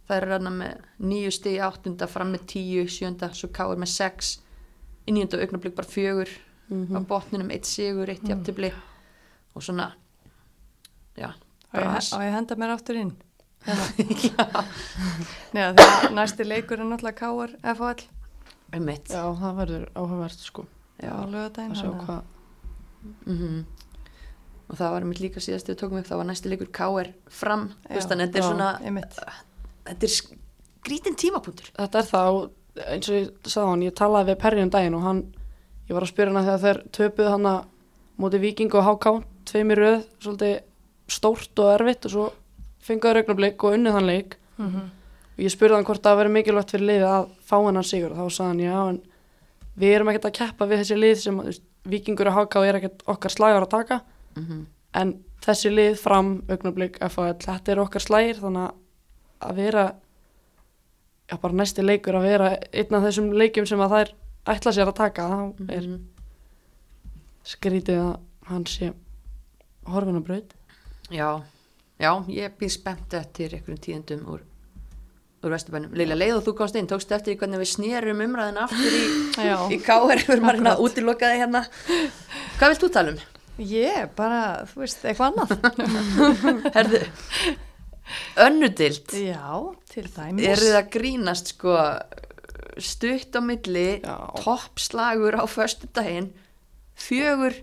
þær eru hérna með nýju stigi áttunda fram með tíu, sjönda, svo káir með sex. Í nýjönda augnablík bara fjögur. Mhm. á botninum eitt sigur, eitt jafntibli og svona já, Á ég, að henda mér aftur inn? Nei, þegar næsti leikur er náttúrulega K.R. FHL mitt já, það verður áhugavert sko. Já, á lögadaginn að sjá þannig að- hvað mm og það var mitt líka síðast við tókum upp, það var næsti leikur KR fram, Já, þannig, þetta er já. svona einmitt. þetta er skrítin tímapunktur. Þetta er það og eins og ég sagði hann, ég talaði við Perri um daginn og hann, ég var að spyrja hann að þegar þeir töpuð hann að móti Viking og HK, tveimir röð, svolítið stórt og erfitt og svo fengaður augnablik og unnið hann leik Mhm. og ég spurði hann hvort það veri mikilvægt fyrir liðið að fá hennan sigur og þá sagði hann já en við erum ekkert að keppa við þessi lið sem veist, vikingur og HK er ekkert okkar slægar að taka Mhm. en þessi lið fram augnablik FAL, þetta er okkar slægir þannig að vera já bara næsti leikur að vera einn af þessum leikjum sem að þær ætla sér að taka þá er Mhm. skrítið að hann sé horfin að braut Já, já, ég býð spennt eftir einhverjum tíðendum úr, úr Vesturbænum. Lilja, leið og þú komst inn, tókstu eftir því hvernig við snerum umræðina aftur í, í K.R. Við erum að reyna að Akkurat. útiloka þig hérna. Hvað vilt þú tala um? Ég, bara, þú veist, eitthvað annað. Herðu, önnudild, Já, til dæmis. eru það grínast sko stutt á milli, toppslagur á föstudaginn, fjögur,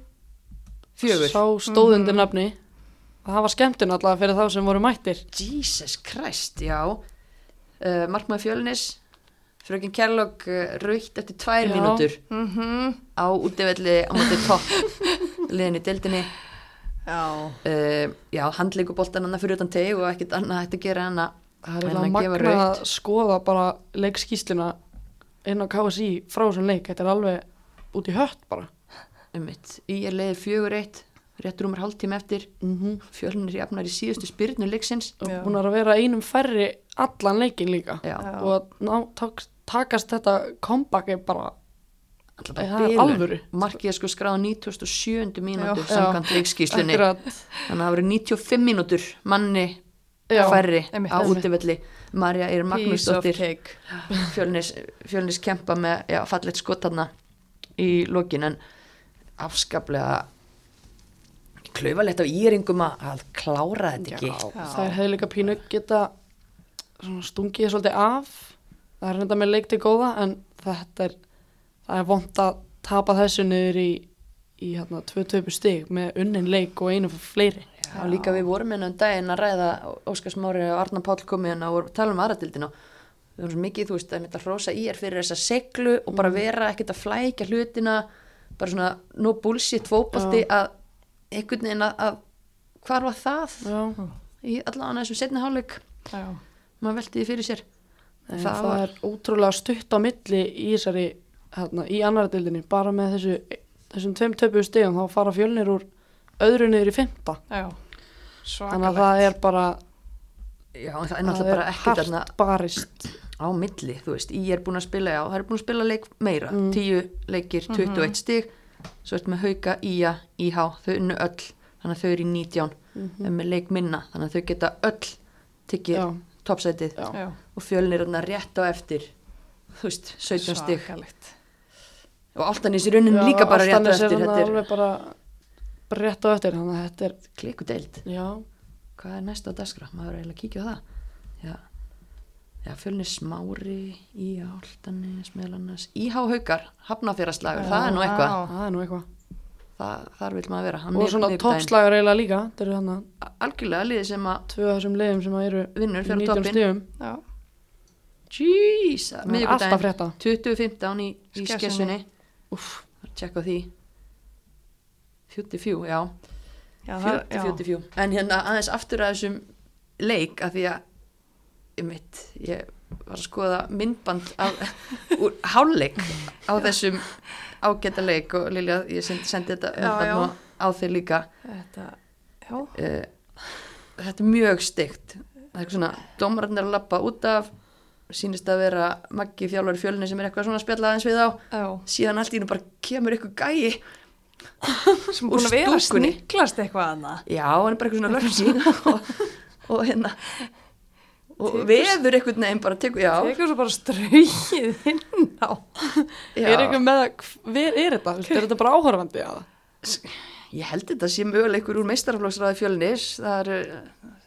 fjögur. sá stóðundir nafni það var skemmtun allavega fyrir þá sem voru mættir. Jesus Christ, já. Uh, Markmaður Fjölnis Frökin Kjærlokk uh, raukt eftir tvær Já. mínútur. Mhm. á útivelli á móti topp liðin í deildinni. Já. uh, já, handleikuboltan hann fyrir utan teg og ekkert annað hægt að gera hann að það er En að gefa magna að skoða bara leikskísluna inn á KSI frá þessum leik. Þetta er alveg út í hött bara. Um mitt, í er leiði fjögur eitt rétt rúmur hálftíma eftir mm -hmm. Fjölnir jafnar í síðustu spyrnu leiksins og Já. búin að vera einum færri allan leikin líka já, og ná, tak, takast þetta comeback er bara það er alvöru. markið er sko skráð 97. mínútur Já. samkvæmt leikskíslunni þannig að það voru 95 mínútur manni Já, færri einmitt. á útivelli Marja of Magnúsdóttir fjölnis, fjölnis kempa með fallet skotanna í lokin en afskaplega klaufalegt af íringum að, að klára þetta ekki. Já. það er hefði líka pínu geta svona stungið svolítið af. Það er reynda með leik til góða en þetta er það er vont að tapa þessu niður í í hérna tvö töpu stig með unnin leik og einu fleiri. Já, líka við vorum inn um daginn að ræða Óskar Smári og Arna Páll komið hérna og að tala um aðratildina við vorum svo mikið, þú veist, að þetta hrósa í er fyrir þessa seglu og bara vera ekkert að flækja hlutina bara svona no bullshit fótbolti að einhvern veginn að, að hvar var það? Já, í allan þessum setni Já. maður velti því fyrir sér. En það það, var- er ótrúlega stutt á milli í þessari hérna, í annara dildinni bara með þessu, þessum tveim töpu stigum þá fara fjölnir úr öðru niður í fymta þannig að það er bara já, en það er náttúrulega bara ekki hart þarna barist. á milli, þú veist, ég er búin að spila já, það er búin að spila leik meira, Mm. 10 leikir 21 stig, svo ertu með hauka íja, íhá, þau unnu öll þannig að þau eru í 19, Mhm. en með leik minna þannig að þau geta öll Já. Já. og fjölnir þarna rétt á eftir þú veist, 17 stig. Svakalegt. og Altanis í raunin líka bara rétt á er eftir þetta er alveg bara, bara rétt á eftir þannig að þetta er klikudeild. Já, hvað er næst á dagskrá, maður er eiginlega að kíkja á það. Já, já fjölnir smári í áltanis meðal annars, íhá haukar hafnafjaraslagur, það er nú eitthvað. Já. það er nú eitthvað. Það, þar vil maður vera. Hann og svona toppslagar eiginlega líka þetta eru hann að algjörlega liðið sem að tvö af þessum leiðum sem að eru vinnur fyrir 19 toppin stigum. Já. Jeez, Það er alltaf frétta. 2015 í, í Skessunni. Úff, tjekka á því. 44, já. Já, það- 40, 44 en hérna aðeins aftur að þessum leik að því að ég mitt, ég var að skoða myndband af, úr hálfleik á þessum ágæta leik og Lilja, ég sendi, sendi þetta Já, já. nú á þig líka Þetta, já. uh, þetta er mjög stygt það er svona, dómararnir að lappa út af sýnist að vera Maggi þjálfari fjölni sem er eitthvað svona að spjalla aðeins við á Já. síðan allt í hennu bara kemur eitthvað gæi Sem búin að vera að sniglast eitthvað annað. já, hann er bara eitthvað svona löfsín og, og hérna og Tekur- veður eitthvað neginn bara tekur, já, Tekur svo bara ströyið inn á. er eitthvað með að hver er þetta, er þetta bara áhörfandi að ég held þetta sé möguleikur úr meistaraflóksræði fjölnis. Það er,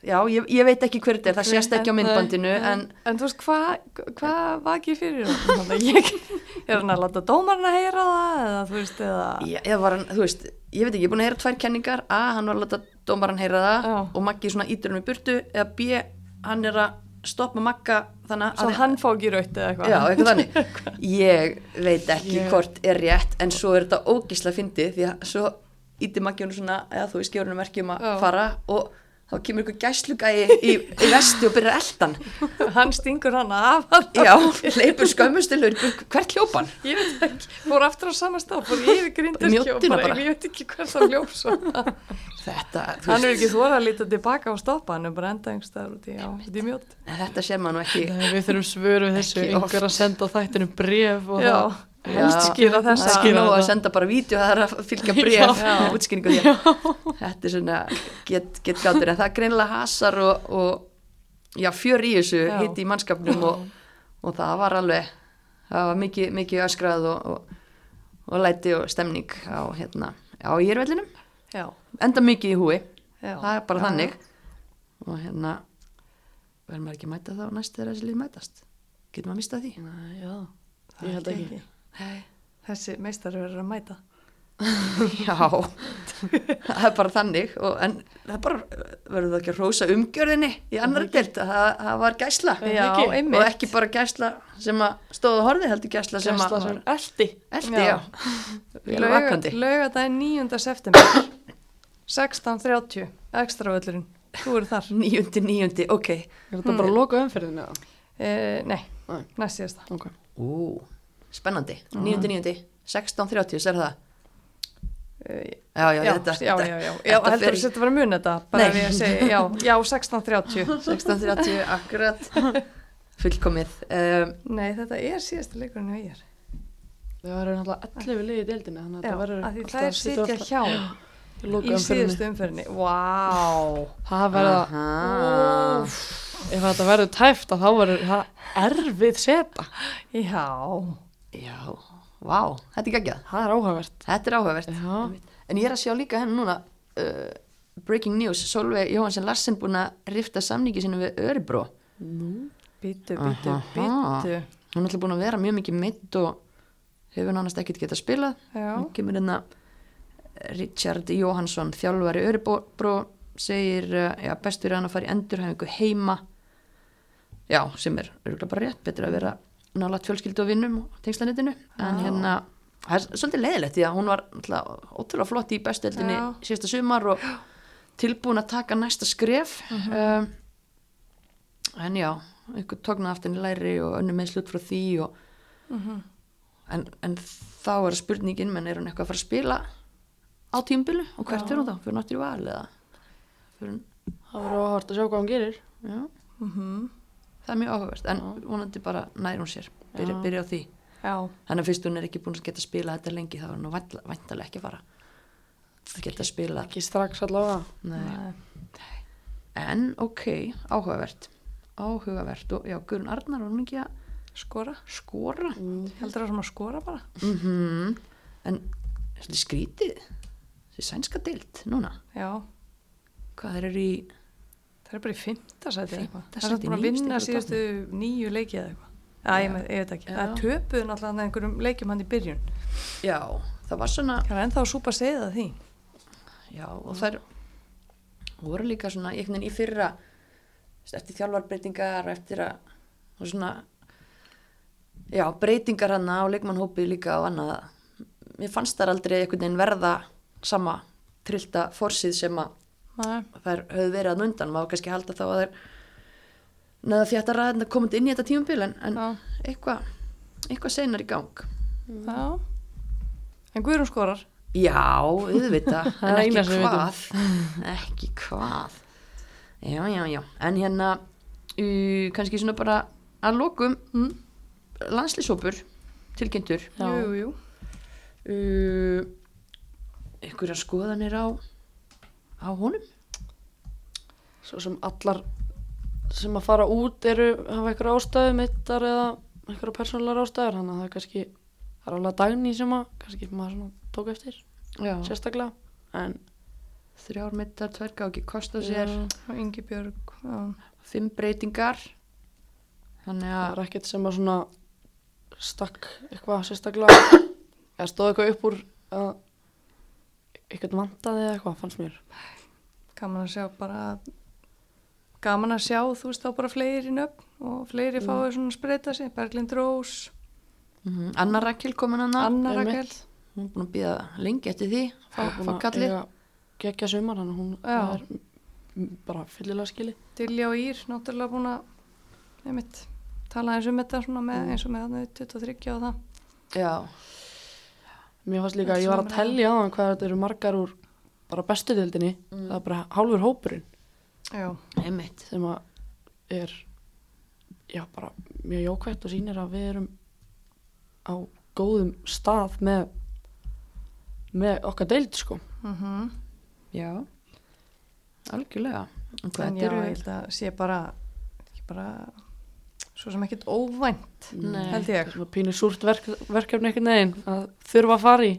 já, ég, ég veit ekki hver þetta er. Það sést ekki á myndbandinu en En þú veist, hvað hva vakið fyrir honum? Þannig að ég er hann að láta dómarinn að heyra það eða þú veist, eða... Já, eða var hann, þú veist, ég veit ekki, ég er búin að heyra tvær kenningar. A, hann var að láta dómaran heyra það Já. og Maggi svona ítur um í burtu eða B, hann er að stoppa Magga þannig Svo hann fá ekki raut eða eitthvað. Já, eitthvað þannig. Ég veit ekki Ég- hvort er rétt en svo er þetta ógislega fyndið því að svo íti hún svona eða þú í skjórunum merkjum að Já. fara og þá kemur ykkur gæslugæi í, í vesti og byrjar eldan Hann. Stingur hann af hann. Já, leipur skömmustilur hvert hljópan Ég veit ekki, fór aftur á sama stað fór yfir bara. Ég veit ekki hvers hann ljóf svo Þetta, þú Hann er ekki þóra að líta tilbaka og stoppa Hann er bara enda einhverstaðar út í, mjótt. Þetta sé maður ekki Nei, við þurfum svör við þessu, einhver að senda þættinu bref og Já, það. helst þessa er ekki Skila nóg að senda bara vídeo það er að fylgja bref Já. útskýringu því. Að þetta er svona get, get gátur en það er greinilega hasar og, og já, fjör í þessu hitt í mannskapnum og, og það var alveg það var mikið, mikið öskrað og, og, og læti og stemning á hérna, á írvellinum Já, enda mikið í húi, já. Það er bara Já, þannig. Og hérna verður maður ekki að mæta þá næst þegar þessi lið mætast? Getur maður að mista því? Já, ég held ekki. Nei. Þessi meistar verður að mæta. Já, það er bara þannig. Og, en það er bara, verður það ekki að rósa umgjörðinni í annar deilt að það, það var gæsla. Já, ekki? og ekki bara gæsla sem að stóða horði heldur gæsla sem að eldi. vakandi. Laugardaginn 9. september 16.30 Ekstra völlurinn Þú eru þar. Níundi, níundi, ok. Er þetta bara að loka umferðinu? eða? eh, Nei, Nei. næst síðasta. Ok. Ú, spennandi, níundi, níundi. 16.30, sér það? Eh, Já, já, Já, þetta, já, já, já, já, þetta þú í- setja að vera mun þetta bara Nei. ef ég segi, já, já, 16.30 16.30, akkurat. Fullkomið. Um, Nei, þetta er síðasta leikurinn hjá ég Það verður náttúrulega 11 liðið í deildinni, þannig að þetta verður að því alltaf það er situr sitja alltaf hjá loka í síðustu umferðinni. Vá. Það verða, aha. ef þetta verður tæft þá verður það erfið seta. Já, Já, vá, þetta er geggjað. Það er áhugavert. Er áhugavert. En ég er að sjá líka henni núna uh, Breaking news, Solveig Jóhansen Larsen búin að rifta samningi sinu við Örebro. Býtu, býtu, Aha. býtu Hún er alltaf búin að vera mjög mikið mitt og hefur nánast ekkert getað spilað. Nú kemur hérna Richard Jóhansson þjálfari Örebro segir uh, já, bestur er hann að fara í endurhæfingu heima. Já, sem er örugglega bara rétt, betur að vera nálægt fjölskyldu og vinnum og tengslanetinu en hérna, það er svolítið leiðilegt því að hún var ótrúlega flott í bestueldinni síðasta sumar og tilbúin að taka næsta skref. Mhm. um, en já einhver tókna aftan í læri og önnum með slut frá því og Mhm. en, en þá er spurningin menn er hún eitthvað að fara að spila á tímbilu og hvert er hún þá, fyrir náttúrulega val eða? Fyrir hún, Það verður áhugavert að sjá hvað hann gerir. já, mhm, það er mjög áhugavert en vonandi bara nær hún sér. Byrja, byrja á því, já. Þannig að fyrst hún er ekki búin að geta að spila þetta lengi þá er hún væntalega ekki að fara að geta að spila Ekki strax allavega. Nei. Nei. en ok, áhugavert. Áhugavert. Og já, Guðrun Arnar var hún ekki að Skora, skora? Heldur það sem að skora bara. Mm en svolítið skrítið þessi sænska deild núna? Já, hvað þeir eru í það er bara í fymta sæti eða eitthvað. Fimmta Það er bara að vinna síðustu nýju leiki eða eitthvað. Já, ég, ég veit ekki, Já. það töpuðu náttúrulega einhverjum leikjum hann í byrjun. Já, það var svona Það er ennþá að súpa segða því. Já, og þær voru líka svona einhvern veginn í fyrra eftir þjálfarbreytingar eftir að svona já, breytingar hann á leikmannhópi líka og annað. Mér fannst þar aldrei einhvern veginn verða sama trillta forsið sem að Nei, þær höfðu verið að undan. Maður kannski halda þá að þær neða því að þetta ræðin komandi inn í þetta tímabil en, en eitthvað eitthvað seinar í gang. Já. En Guðrún skorar. Já, auðvitað, Það en ekki hvað, ekki hvað. Já, já, já, en hérna, uh, kannski svona bara að lokum, mm. landslýsópur, tilkynntur. Jú, jú, jú. Uh, einhverja skoðanir á, á honum? Svo sem allar sem að fara út eru hafa eitthvað ástæðu mittar eða eitthvað persónulegar ástæður þannig að það er kannski það er alveg dagný sem að kannski maður tók eftir Já, sérstaklega. En þrjár mittar, tvær gá ekki kosta sér, Og Ingi Björg fimm breytingar, þannig það að, er ekkert sem að svona stakk eitthvað sérstaklega eða stóð eitthvað upp úr að eitthvað vantaði eða eitthvað fannst mér Gaman að sjá bara gaman að sjá, þú veist, þá bara fleiri nöfn og fleiri Mm. fáið svona að spreita sig, Berglind Rós, Mhm. Anna Rakel komin hana Anna. Rakel, hún er búin að býða lengi eftir því fá, kallið Gekja sumar, hann hún Já. er bara fyllilega skili. Dilja og Ír, náttúrulega búin að, einmitt, tala eins um þetta svona með, Mm. eins og með hann 23 og það. já, Mér fannst líka, Allt ég var að tellja á hann hvað þetta eru margar úr bara bestu dildinni. Mm. Það er bara hálfur hópurinn Já, einmitt sem að er, já, bara mjög jókvætt og sýnir að við erum á góðum stað með, með okkar deild, sko. mhm. já, algjörlega En já, ég held að sé bara, ekki bara, svo sem ekkert óvænt, Nei. held ég. Svona pínir súrt verk, verkefni einhvern veginn að þurfa að fara í.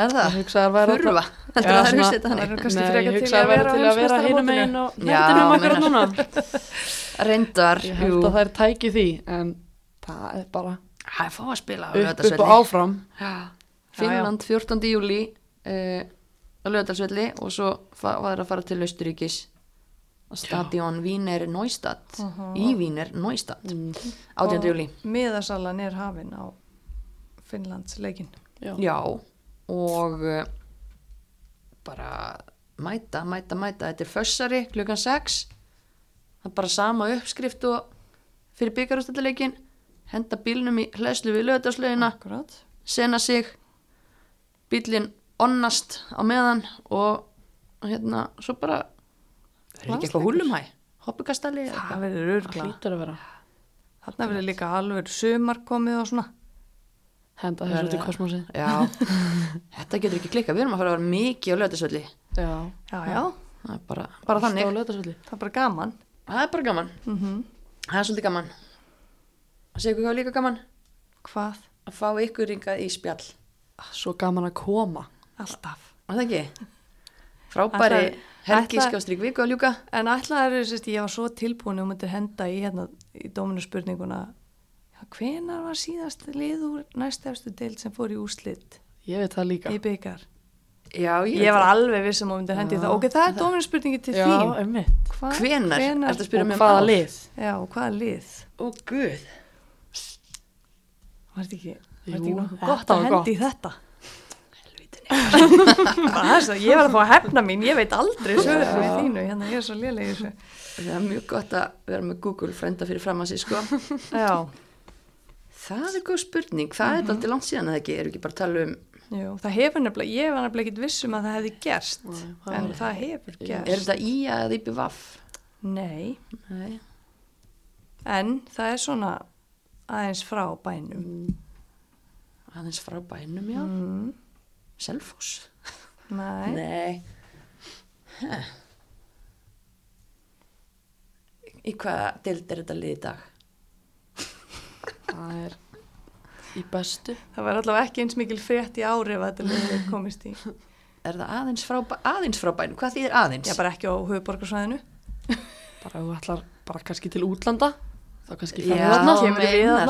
er Ég það, að það þurfa heldur það að Það þannig er kannski Nei, frekar ég til hugsa að að vera til að vera hinum heimsmeistaramótinu. meginn og Já, nefndinum akkurat núna. reyndar, Ég held að það er tæki því, en það er bara það er fá að spila upp, og áfram. Finnland 14. júli á lögadalsvelli og svo var það að fara til Austuríkis á stadion Wiener Neustadt Mhm. í Wiener Neustadt Mm. 18. júli Miðasalan er hafin á Finnlandsleikin. Já. Já, og uh, bara mæta, mæta, mæta þetta er fössari klukkan 6 það er bara sama uppskrift og fyrir byggarústölduleikin henda bílnum í hlæslu við Akkurat. sena sig bílinn onnast á meðan og hérna svo bara er ekki eitthvað húlumhæ hoppukastali eða Það verður Það örgla. Þarna verður líka alveg sumar komið og svona. Henda þessu út í kosmosið. já, þetta getur ekki klikka við erum að fara að vera mikið á lögadalsvelli Já. Já, já, það er bara, bara þannig á það er bara gaman. það er bara gaman, Mm það er svolítið gaman að segja ykkur hvað er líka gaman Hvað? að fá ykkur ringað í spjall Svo gaman að koma. Alltaf. er það ekki? Frábæri Ætla- helgi ætla- skjástrík viku að ljúka En ætlaði er sérst, ég var svo tilbúin og myndir henda í hérna í dóminu spurninguna hvenar var síðast lið úr næstefstu deild sem fór í úslit Ég veit það líka. í byggar? já, ég, Ég var alveg vissum og myndir hendi það. Ok, það er dóminu spurningi til Já, þín. Hva, hvenar, hvenar ertu að spyrja Og um hvaða lið? Já, og hvaða lið? ó guð Var þetta ekki, var þetta ekki gott að hendi þetta? helvítinni Bara þess að ég var að fá að hefna mín, ég veit aldrei svöður við þínu, hérna ég er svo lélega í þessu. það er mjög gott að vera með Google frenda fyrir fram að sig sko Já, það er góð spurning, það er alltaf langt síðan að ekki, eru ekki bara að tala um jú, það hefur nefnilega, ég var nefnilega ekkit vissum að það hefði gerst, Nei, það en það hefur gerst. er þetta í að íbjöð vaff? Nei, nei, en það er svona aðeins frá bænum. Mm. aðeins frá bænum já Mm, Selfoss nei, nei Hæ. í hvaða dild er þetta lið í dag? Það er í bestu. það var allavega ekki eins mikil frétt í ári ef þetta liðið komist í. er það aðeins frá, aðeins frá bænum? hvað þýðir aðeins? Já, bara ekki á höfuborgarsvæðinu. Bara ef þú ætlar bara kannski til útlanda, þá kannski ferðu þarna. kemur í meinar.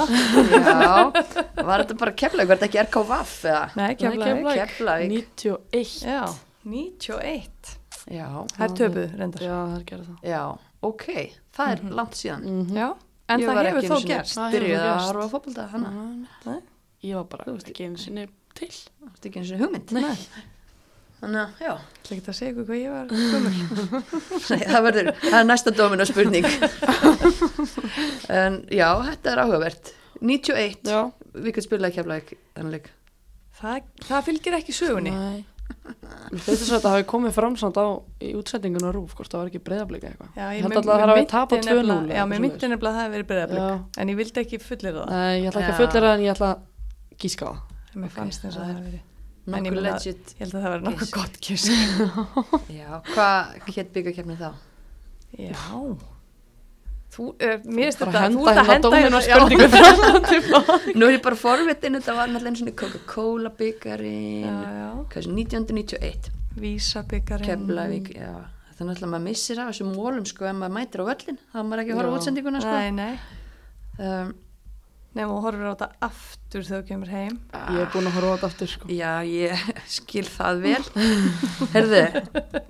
Já, var þetta bara keflaug, var þetta ekki RK Vaff eða? Nei. Keflavík. 91. Já, 91. Já, Það er töpuð, reyndar. Já, það er gerð það. já, ok, það er langt síðan. Mm Já, en Ég það hefur þó gerst. Það hefur Byrjuð að á fótbolta hana. Nei. Ég var bara ekki einu sinni til. Það er ekki eins og hugmynd. Nei. Þannig að, já, Það er ekki að segja ykkur hvað ég var gömul. Nei, það verður, það er næsta dóminu spurning. en já, þetta er áhugavert. 91, Já. við getum spilað keflaug þennan leik. Það, það fylgir ekki sögunni. Nei. Mér finnst þess að þetta hafi komið fram samt á í útsendingun á Rúf, hvort það var ekki breyðablika eitthvað. Já, Ég það tapað 2-0 Já, mér myndi nefnilega að það hefði verið breyðablik. Já. En ég vildi ekki fullir það. Nei, ég ætla ekki að fullera en ég ætla að gíska það. Mér fannst þess að það það er- hefði verið. En ég legit. Ég held að það verið nokkuð gott kisk. Já, hvað hétt byggakefni þá? Já. Þú, uh, mér Bara þetta, henda þú ert að hérna henda já. spurningu. Nú er ég bara forvitin, þetta var náttúrulega eins og Coca-Cola sem 1991, Vísabyggarinn. Keflavík, já. Það er náttúrulega maður missir af þessum mólum sko ef maður mætir á völlin, þá er maður ekki að horfa útsendinguna sko. Nei, nei. Um, Nefnum og horfir á þetta aftur þegar þú kemur heim. Ég er búin að horfa á þetta aftur, sko. Já, ég skil það vel. Herðu,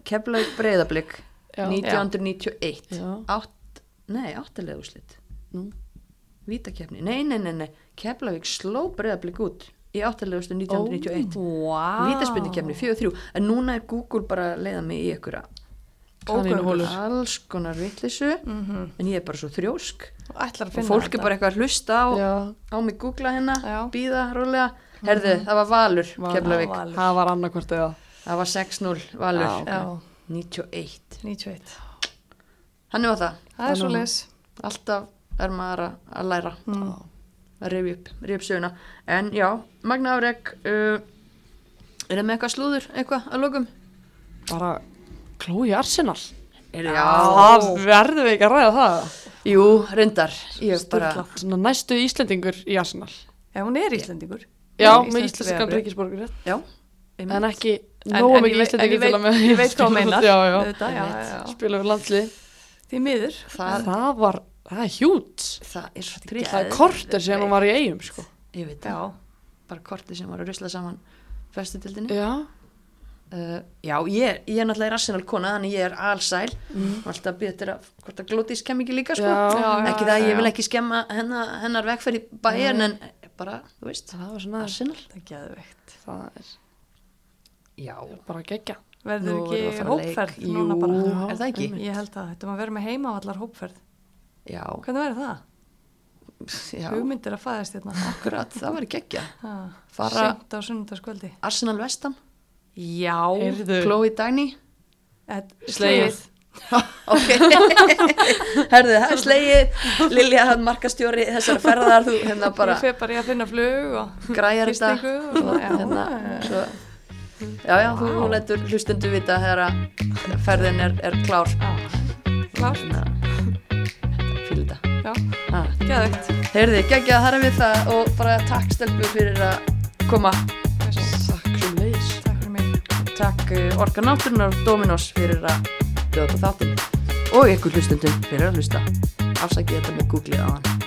Keflavík breyðablík, Já. 1991 Já. átt, nei, áttalega úrslit Nú. vítakefni, nei, nei, nei, nei Keflavík sló breyðablík út í áttalegustu 1991 Vá. vítaspindikefni 4-3 en núna er Google bara að leiða mig í einhverja Kanínuhólur. alls konar vittlisu Mhm. en ég er bara svo þrjósk. Og ætlar að og fólk er bara eitthvað að hlusta á, á mig googla hérna, býða rólega. Herðu, það var Valur. Keflavík. Það var annarkvort eða. Það var 6-0 Valur. Já, ok. Já, 91 91 hann var það, Það er svo leis alltaf er maður að, að læra. Mm. að rifja upp, upp söguna. En já, Magna Árek uh, er það með eitthvað slúður eitthvað að lokum? bara Chloe Arsenal. Er, það verðum við ekki að ræða það. Jú, reyndar. Ég bara, næstu Íslendingur í Arsenal. Já, hún er Íslendingur. Já, er með vegabréf. ríkisborgur já en ekki nógu mikið ég til að með veit- ég veit hvað hún meinar. já, já, Auðvitað, já, já, já. spila við landslið. Því miður. Það, það var, það er hjút. Það er svo það tryggt er korter sem hún var í eigum sko. ég veit Já, það, bara korti sem var að rusla saman festutildinni já, uh, já, ég, ég er náttúrulega Arsenal kona þannig ég er allsæl mm. alltaf til að, hvort að Glótis kem ekki líka sko. Já, já, ekki já, það, ég já. vil ekki skemma hennar, hennar vegferð í bæjarn en bara, þú veist, það var svona Arsenal. það er geðveikt. Það er já, bara gegja Verður er ekki hópferð Jú, núna bara? er það ekki? Ég held að þetta maður verður með heimavallar hópferð. Já, Hvernig verður það? Hugmyndir að fæðast hérna. Akkurat, það var geggja Ha, Fara- Seint á sunnundaskvöldi Arsenal Vestam, Já. Chloe Dagny Slegið. ok, herðu, það er slegið. Lilja, hann markastjóri þessar ferðar, þú hérna bara Ég fer bara í að finna flug og græjar þetta. og hérna, svo, já, já, þú Vá. letur hlustundu vita þegar að ferðin er, er klár. Fyrir já, ah. geðveikt. Heyrði, geggja, þar er við það og bara takk stelpur fyrir að koma takk Orka Náttúrunar og Dominos fyrir að bjóða på þáttin og ykkur hlustundum fyrir að hlusta. Afsakið þetta með googlið á hann